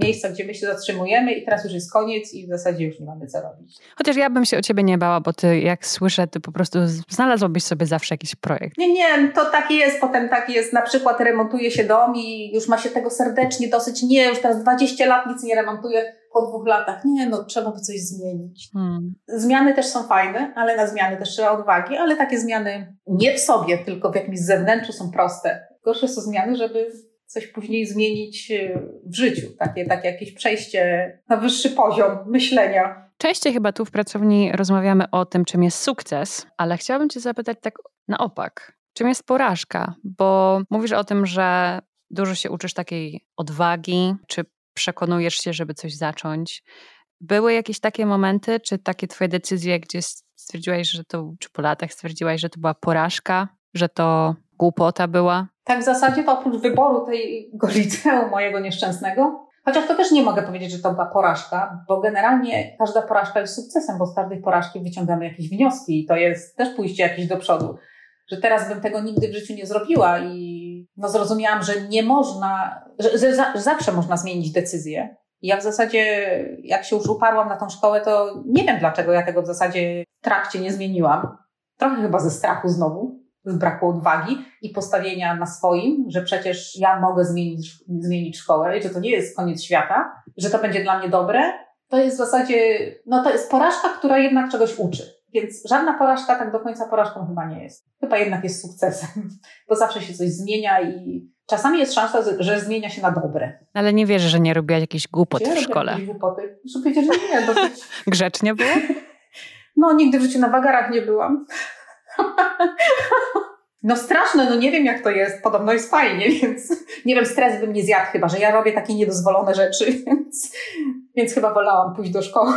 miejsca, gdzie my się zatrzymujemy i teraz już jest koniec i w zasadzie już nie mamy co robić. Chociaż ja bym się o ciebie nie bała, bo ty jak słyszę, ty po prostu znalazłabyś sobie zawsze jakiś projekt. Nie, nie, to tak jest, potem tak jest, na przykład remontuje się dom i już ma się tego serdecznie dosyć, nie, już teraz 20 lat nic nie remontuje, po dwóch latach, nie, no trzeba by coś zmienić. Hmm. Zmiany też są fajne, ale na zmiany też trzeba odwagi, ale takie zmiany nie w sobie, tylko w jakimś zewnętrzu są proste. Gorsze są zmiany, żeby coś później zmienić e, w życiu, takie, takie jakieś przejście na wyższy poziom myślenia. Częściej chyba tu w pracowni rozmawiamy o tym, czym jest sukces, ale chciałabym Cię zapytać tak na opak. Czym jest porażka? Bo mówisz o tym, że dużo się uczysz takiej odwagi, czy przekonujesz się, żeby coś zacząć. Były jakieś takie momenty, czy takie twoje decyzje, gdzie stwierdziłaś, że to, czy po latach stwierdziłaś, że to była porażka, że to głupota była? Tak w zasadzie to oprócz wyboru tego liceum mojego nieszczęsnego, Chociaż to też nie mogę powiedzieć, że to była porażka, bo generalnie każda porażka jest sukcesem, bo z każdej porażki wyciągamy jakieś wnioski i to jest też pójście jakieś do przodu. Że teraz bym tego nigdy w życiu nie zrobiła i no zrozumiałam, że nie można, że, że, za, że zawsze można zmienić decyzję. Ja w zasadzie, jak się już uparłam na tą szkołę, to nie wiem dlaczego ja tego w zasadzie w trakcie nie zmieniłam. Trochę chyba ze strachu znowu, z braku odwagi i postawienia na swoim, że przecież ja mogę zmienić, zmienić szkołę i że to nie jest koniec świata, że to będzie dla mnie dobre. To jest w zasadzie, no to jest porażka, która jednak czegoś uczy. Więc żadna porażka tak do końca porażką chyba nie jest. Chyba jednak jest sukcesem, bo zawsze się coś zmienia i czasami jest szansa, że zmienia się na dobre. Ale nie wierzę, że nie robiłaś jakichś głupot ja w szkole. Jakieś głupoty. Muszę powiedzieć, że nie. Dosyć... Grzecznie było? No, nigdy w życiu na wagarach nie byłam. No straszne, no nie wiem jak to jest, podobno jest fajnie, więc nie wiem, stres bym nie zjadł chyba, że ja robię takie niedozwolone rzeczy, więc, więc chyba wolałam pójść do szkoły.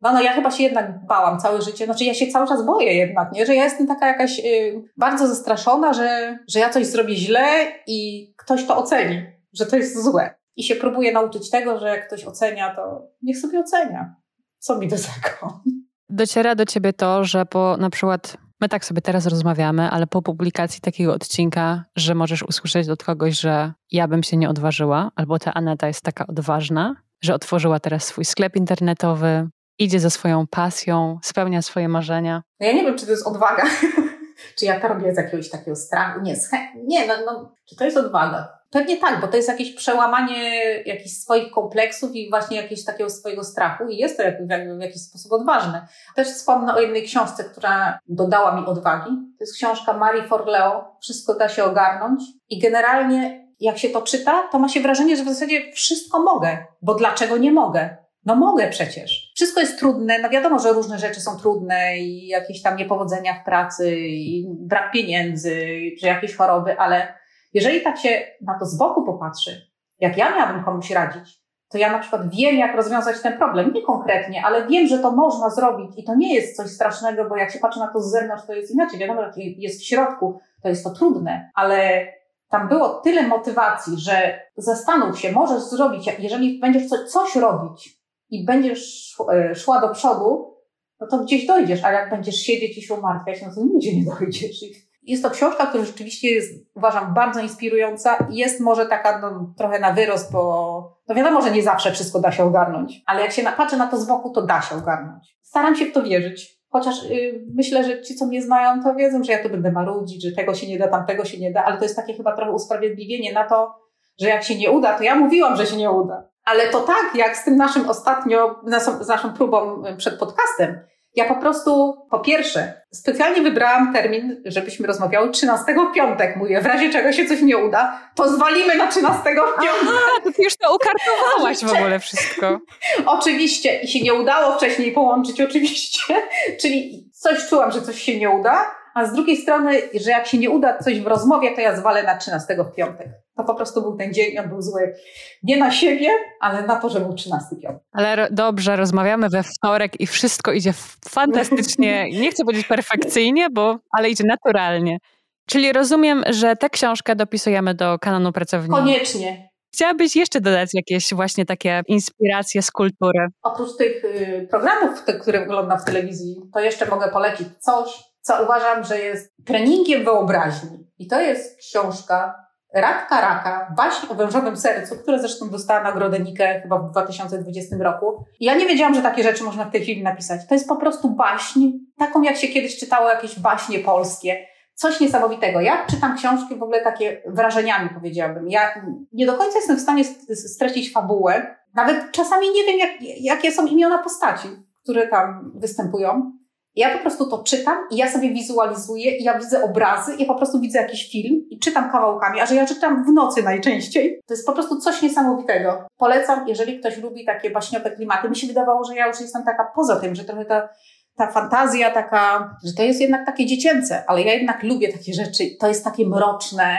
No, no ja chyba się jednak bałam całe życie, znaczy ja się cały czas boję jednak, nie? Że ja jestem taka jakaś y, bardzo zastraszona, że, że ja coś zrobię źle i ktoś to oceni, że to jest złe. I się próbuję nauczyć tego, że jak ktoś ocenia, to niech sobie ocenia. Co mi do tego? Dociera do ciebie to, że po na przykład My tak sobie teraz rozmawiamy, ale po publikacji takiego odcinka, że możesz usłyszeć od kogoś, że ja bym się nie odważyła, albo ta Aneta jest taka odważna, że otworzyła teraz swój sklep internetowy, idzie za swoją pasją, spełnia swoje marzenia. No ja nie wiem, czy to jest odwaga, czy ja to robię z jakiegoś takiego strachu. Nie, nie no, no, czy to jest odwaga? Pewnie tak, bo to jest jakieś przełamanie jakichś swoich kompleksów i właśnie jakiegoś takiego swojego strachu i jest to jak, w jakiś sposób odważne. Też wspomnę o jednej książce, która dodała mi odwagi. To jest książka Marii Forleo, Wszystko da się ogarnąć i generalnie jak się to czyta, to ma się wrażenie, że w zasadzie wszystko mogę, bo dlaczego nie mogę? No mogę przecież. Wszystko jest trudne. No wiadomo, że różne rzeczy są trudne i jakieś tam niepowodzenia w pracy, i brak pieniędzy, czy jakieś choroby, ale jeżeli tak się na to z boku popatrzy, jak ja miałabym komuś radzić, to ja na przykład wiem, jak rozwiązać ten problem. Nie konkretnie, ale wiem, że to można zrobić i to nie jest coś strasznego, bo jak się patrzy na to z zewnątrz, to jest inaczej. Wiadomo, że jest w środku, to jest to trudne, ale tam było tyle motywacji, że zastanów się, możesz zrobić, jeżeli będziesz coś robić, i będziesz e, szła do przodu, no to gdzieś dojdziesz, a jak będziesz siedzieć i się umartwiać, no to nigdzie nie dojdziesz. Jest to książka, która rzeczywiście jest, uważam, bardzo inspirująca. Jest może taka no, trochę na wyrost, bo no wiadomo, że nie zawsze wszystko da się ogarnąć, ale jak się patrzy na to z boku, to da się ogarnąć. Staram się w to wierzyć. Chociaż yy, myślę, że ci, co mnie znają, to wiedzą, że ja tu będę marudzić, że tego się nie da, tamtego się nie da, ale to jest takie chyba trochę usprawiedliwienie na to, że jak się nie uda, to ja mówiłam, że się nie uda. Ale to tak, jak z tym naszym ostatnio, z naszą próbą przed podcastem. Ja po prostu, po pierwsze, specjalnie wybrałam termin, żebyśmy rozmawiały 13 w piątek. Mówię, w razie czego się coś nie uda, to zwalimy na 13 w piątek. Aha, już to ukartowałaś w ogóle wszystko. oczywiście. I się nie udało wcześniej połączyć, oczywiście. Czyli coś czułam, że coś się nie uda, a z drugiej strony, że jak się nie uda coś w rozmowie, to ja zwalę na 13 w piątek. To po prostu był ten dzień, on był zły nie na siebie, ale na to, że był 13 piątek. Ale dobrze, rozmawiamy we wtorek i wszystko idzie fantastycznie, nie chcę powiedzieć perfekcyjnie, bo, ale idzie naturalnie. Czyli rozumiem, że tę książkę dopisujemy do kanonu pracownika. Koniecznie. Chciałabyś jeszcze dodać jakieś właśnie takie inspiracje z kultury? Oprócz tych y, programów, które oglądam w telewizji, to jeszcze mogę polecić coś, co uważam, że jest treningiem wyobraźni. I to jest książka Radka Raka, baśń o wężowym sercu, która zresztą dostała nagrodę Nike chyba w 2020 roku. I ja nie wiedziałam, że takie rzeczy można w tej chwili napisać. To jest po prostu baśń, taką jak się kiedyś czytało jakieś baśnie polskie. Coś niesamowitego. Ja czytam książki w ogóle takie wrażeniami, powiedziałabym. Ja nie do końca jestem w stanie streścić fabułę. Nawet czasami nie wiem, jak, jakie są imiona postaci, które tam występują. Ja po prostu to czytam i ja sobie wizualizuję i ja widzę obrazy ja po prostu widzę jakiś film i czytam kawałkami, a że ja czytam w nocy najczęściej. To jest po prostu coś niesamowitego. Polecam, jeżeli ktoś lubi takie baśniowe klimaty. Mi się wydawało, że ja już jestem taka poza tym, że trochę ta, ta fantazja taka, że to jest jednak takie dziecięce, ale ja jednak lubię takie rzeczy. To jest takie mroczne,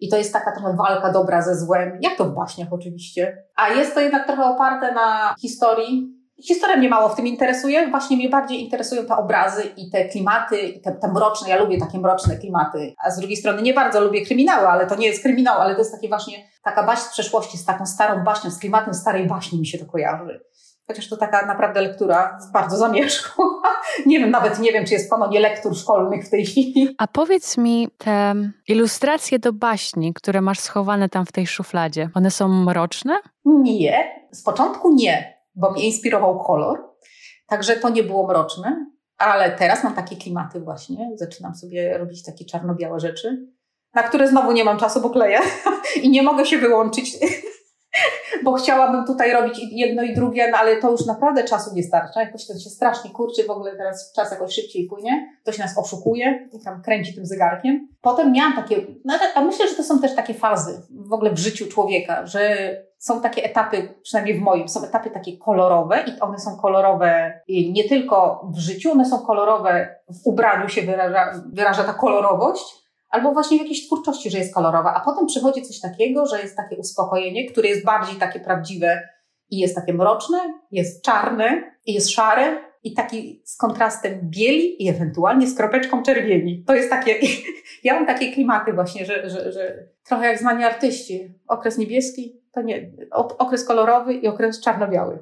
i to jest taka trochę walka dobra ze złem, jak to w baśniach oczywiście. A jest to jednak trochę oparte na historii Historia mnie mało w tym interesuje, właśnie mnie bardziej interesują te obrazy i te klimaty, i te, te mroczne, ja lubię takie mroczne klimaty, a z drugiej strony nie bardzo lubię kryminały, ale to nie jest kryminał, ale to jest takie właśnie, taka baśń z przeszłości, z taką starą baśnią, z klimatem starej baśni mi się to kojarzy. Chociaż to taka naprawdę lektura bardzo zamierzchła. nie wiem, nawet nie wiem, czy jest pełno nie lektur szkolnych w tej chwili. A powiedz mi, te ilustracje do baśni, które masz schowane tam w tej szufladzie, one są mroczne? Nie, z początku nie bo mnie inspirował kolor. Także to nie było mroczne, ale teraz mam takie klimaty właśnie. Zaczynam sobie robić takie czarno-białe rzeczy, na które znowu nie mam czasu, bo kleję i nie mogę się wyłączyć, bo chciałabym tutaj robić jedno i drugie, no ale to już naprawdę czasu nie starcza. Jakoś to się strasznie kurczy, w ogóle teraz czas jakoś szybciej płynie. Ktoś nas oszukuje i tam kręci tym zegarkiem. Potem miałam takie, no, a myślę, że to są też takie fazy w ogóle w życiu człowieka, że są takie etapy, przynajmniej w moim, są etapy takie kolorowe i one są kolorowe nie tylko w życiu, one są kolorowe w ubraniu się wyraża, wyraża ta kolorowość, albo właśnie w jakiejś twórczości, że jest kolorowa, a potem przychodzi coś takiego, że jest takie uspokojenie, które jest bardziej takie prawdziwe i jest takie mroczne, jest czarne i jest szare i taki z kontrastem bieli i ewentualnie z kropeczką czerwieni. To jest takie, ja mam takie klimaty właśnie, że, że, że trochę jak znani artyści. Okres niebieski, to nie, okres kolorowy i okres czarno-biały.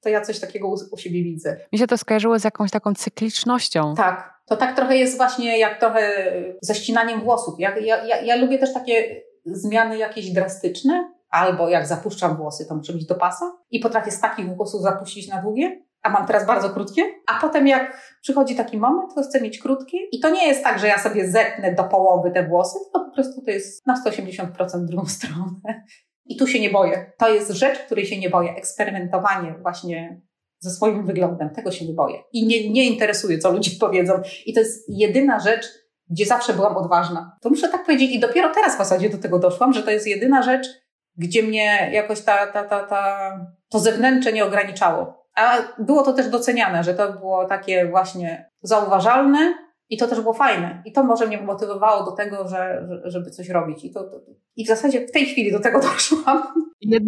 To ja coś takiego u, u siebie widzę. Mi się to skojarzyło z jakąś taką cyklicznością. Tak, to tak trochę jest właśnie jak trochę ze ścinaniem włosów. Ja, ja, ja, lubię też takie zmiany jakieś drastyczne, albo jak zapuszczam włosy, to muszę być do pasa i potrafię z takich włosów zapuścić na długie, a mam teraz bardzo krótkie, a potem jak przychodzi taki moment, to chcę mieć krótkie i to nie jest tak, że ja sobie zetnę do połowy te włosy, tylko po prostu to jest na 180% drugą stronę. I tu się nie boję. To jest rzecz, której się nie boję. Eksperymentowanie właśnie ze swoim wyglądem, tego się nie boję. I nie, nie interesuje, co ludzie powiedzą. I to jest jedyna rzecz, gdzie zawsze byłam odważna. To muszę tak powiedzieć i dopiero teraz w zasadzie do tego doszłam, że to jest jedyna rzecz, gdzie mnie jakoś ta, ta, ta, ta, to zewnętrzne nie ograniczało. A było to też doceniane, że to było takie właśnie zauważalne i to też było fajne. I to może mnie motywowało do tego, że, żeby coś robić. I, to, to, I w zasadzie w tej chwili do tego doszłam.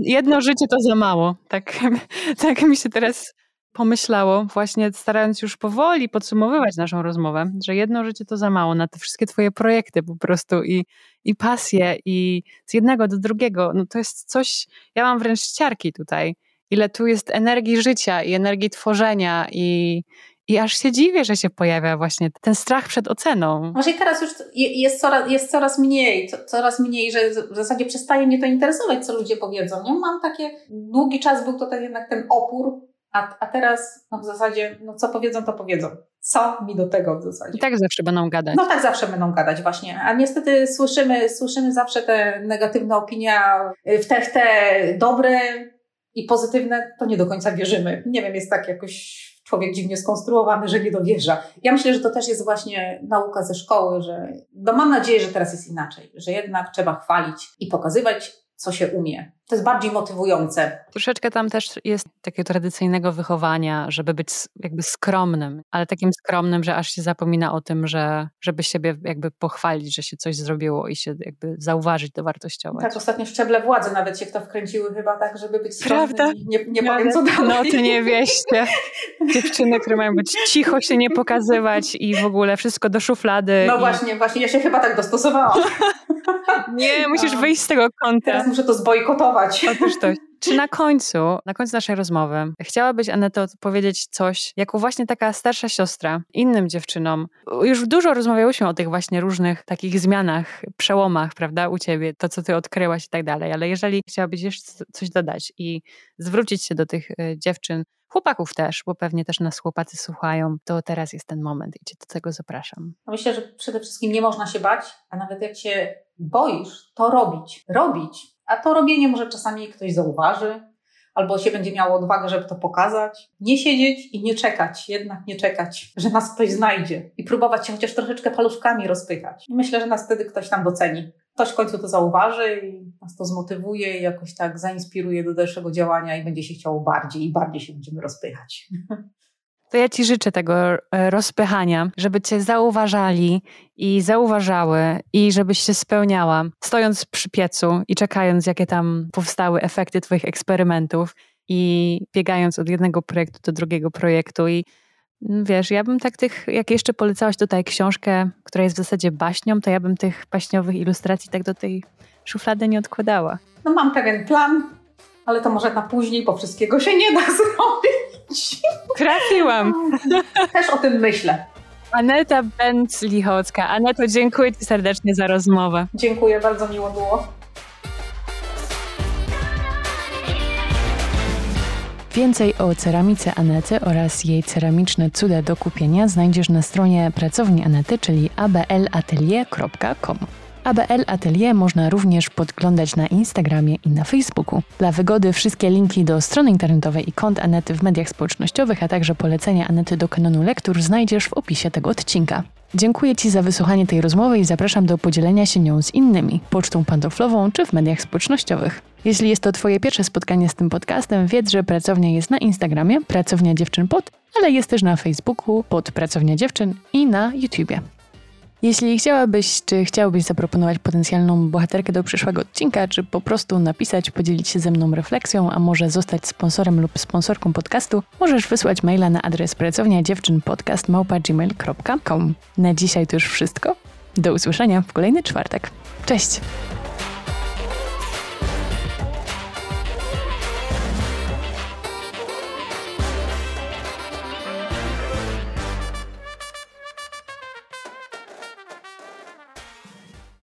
Jedno życie to za mało. Tak, tak mi się teraz pomyślało, właśnie starając już powoli podsumowywać naszą rozmowę, że jedno życie to za mało na te wszystkie twoje projekty po prostu i, i pasje i z jednego do drugiego. No to jest coś, ja mam wręcz ściarki tutaj. Ile tu jest energii życia i energii tworzenia i, i aż się dziwię, że się pojawia właśnie ten strach przed oceną. Może teraz już jest coraz, jest coraz mniej, coraz mniej, że w zasadzie przestaje mnie to interesować, co ludzie powiedzą. Nie? Mam takie, długi czas był to ten, jednak ten opór, a, a teraz no w zasadzie, no co powiedzą, to powiedzą. Co mi do tego w zasadzie? I tak zawsze będą gadać. No tak zawsze będą gadać właśnie. A niestety słyszymy, słyszymy zawsze te negatywne opinie, w te, w te dobre i pozytywne, to nie do końca wierzymy. Nie wiem, jest tak jakoś człowiek dziwnie skonstruowany, że nie dowierza. Ja myślę, że to też jest właśnie nauka ze szkoły, że no mam nadzieję, że teraz jest inaczej, że jednak trzeba chwalić i pokazywać co się umie. To jest bardziej motywujące. Troszeczkę tam też jest takiego tradycyjnego wychowania, żeby być jakby skromnym, ale takim skromnym, że aż się zapomina o tym, że żeby siebie jakby pochwalić, że się coś zrobiło i się jakby zauważyć, dowartościować. Tak, ostatnio szczeble władzy nawet się w to wkręciły chyba tak, żeby być skromnym. Prawda? Nie, nie powiem co dalej. No ty nie wieście. Dziewczyny, które mają być cicho, się nie pokazywać i w ogóle wszystko do szuflady. No i... właśnie, właśnie, ja się chyba tak dostosowałam. Nie, musisz wyjść z tego kąta. Teraz muszę to zbojkotować. Otóż to. Czy na końcu, na końcu naszej rozmowy, chciałabyś, Aneto, powiedzieć coś, jako właśnie taka starsza siostra innym dziewczynom? Już dużo rozmawiałyśmy o tych właśnie różnych takich zmianach, przełomach, prawda, u ciebie, to, co ty odkryłaś i tak dalej, ale jeżeli chciałabyś jeszcze coś dodać i zwrócić się do tych e, dziewczyn, chłopaków też, bo pewnie też nas chłopacy słuchają, to teraz jest ten moment i cię do tego zapraszam. Myślę, że przede wszystkim nie można się bać, a nawet jak się boisz, to robić. Robić. A to robienie może czasami ktoś zauważy, albo się będzie miało odwagę, żeby to pokazać. Nie siedzieć i nie czekać, jednak nie czekać, że nas ktoś znajdzie i próbować się chociaż troszeczkę paluszkami rozpychać. I myślę, że nas wtedy ktoś tam doceni. Ktoś w końcu to zauważy i nas to zmotywuje i jakoś tak zainspiruje do dalszego działania i będzie się chciało bardziej i bardziej się będziemy rozpychać. To ja Ci życzę tego e, rozpychania, żeby Cię zauważali i zauważały i żebyś się spełniała, stojąc przy piecu i czekając, jakie tam powstały efekty Twoich eksperymentów i biegając od jednego projektu do drugiego projektu i mm, wiesz, ja bym tak tych, jak jeszcze polecałaś tutaj książkę, która jest w zasadzie baśnią, to ja bym tych baśniowych ilustracji tak do tej szuflady nie odkładała. No mam pewien plan, ale to może na później, bo wszystkiego się nie da zrobić. Trafiłam. Też o tym myślę. Aneta Benz-Lichocka. Aneto, dziękuję Ci serdecznie za rozmowę. Dziękuję, bardzo miło było. Więcej o ceramice Anety oraz jej ceramiczne cuda do kupienia znajdziesz na stronie pracowni Anety, czyli ablatelier.com. ABL Atelier można również podglądać na Instagramie i na Facebooku. Dla wygody wszystkie linki do strony internetowej i kont Anety w mediach społecznościowych, a także polecenia Anety do kanonu lektur znajdziesz w opisie tego odcinka. Dziękuję Ci za wysłuchanie tej rozmowy i zapraszam do podzielenia się nią z innymi, pocztą pantoflową czy w mediach społecznościowych. Jeśli jest to Twoje pierwsze spotkanie z tym podcastem, wiedz, że pracownia jest na Instagramie, Pracownia Dziewczyn Pod, ale jest też na Facebooku pod Pracownia Dziewczyn i na YouTubie. Jeśli chciałabyś, czy chciałbyś zaproponować potencjalną bohaterkę do przyszłego odcinka, czy po prostu napisać, podzielić się ze mną refleksją, a może zostać sponsorem lub sponsorką podcastu, możesz wysłać maila na adres pracownia dziewczynpodcast.gmail.com. Na dzisiaj to już wszystko. Do usłyszenia w kolejny czwartek. Cześć!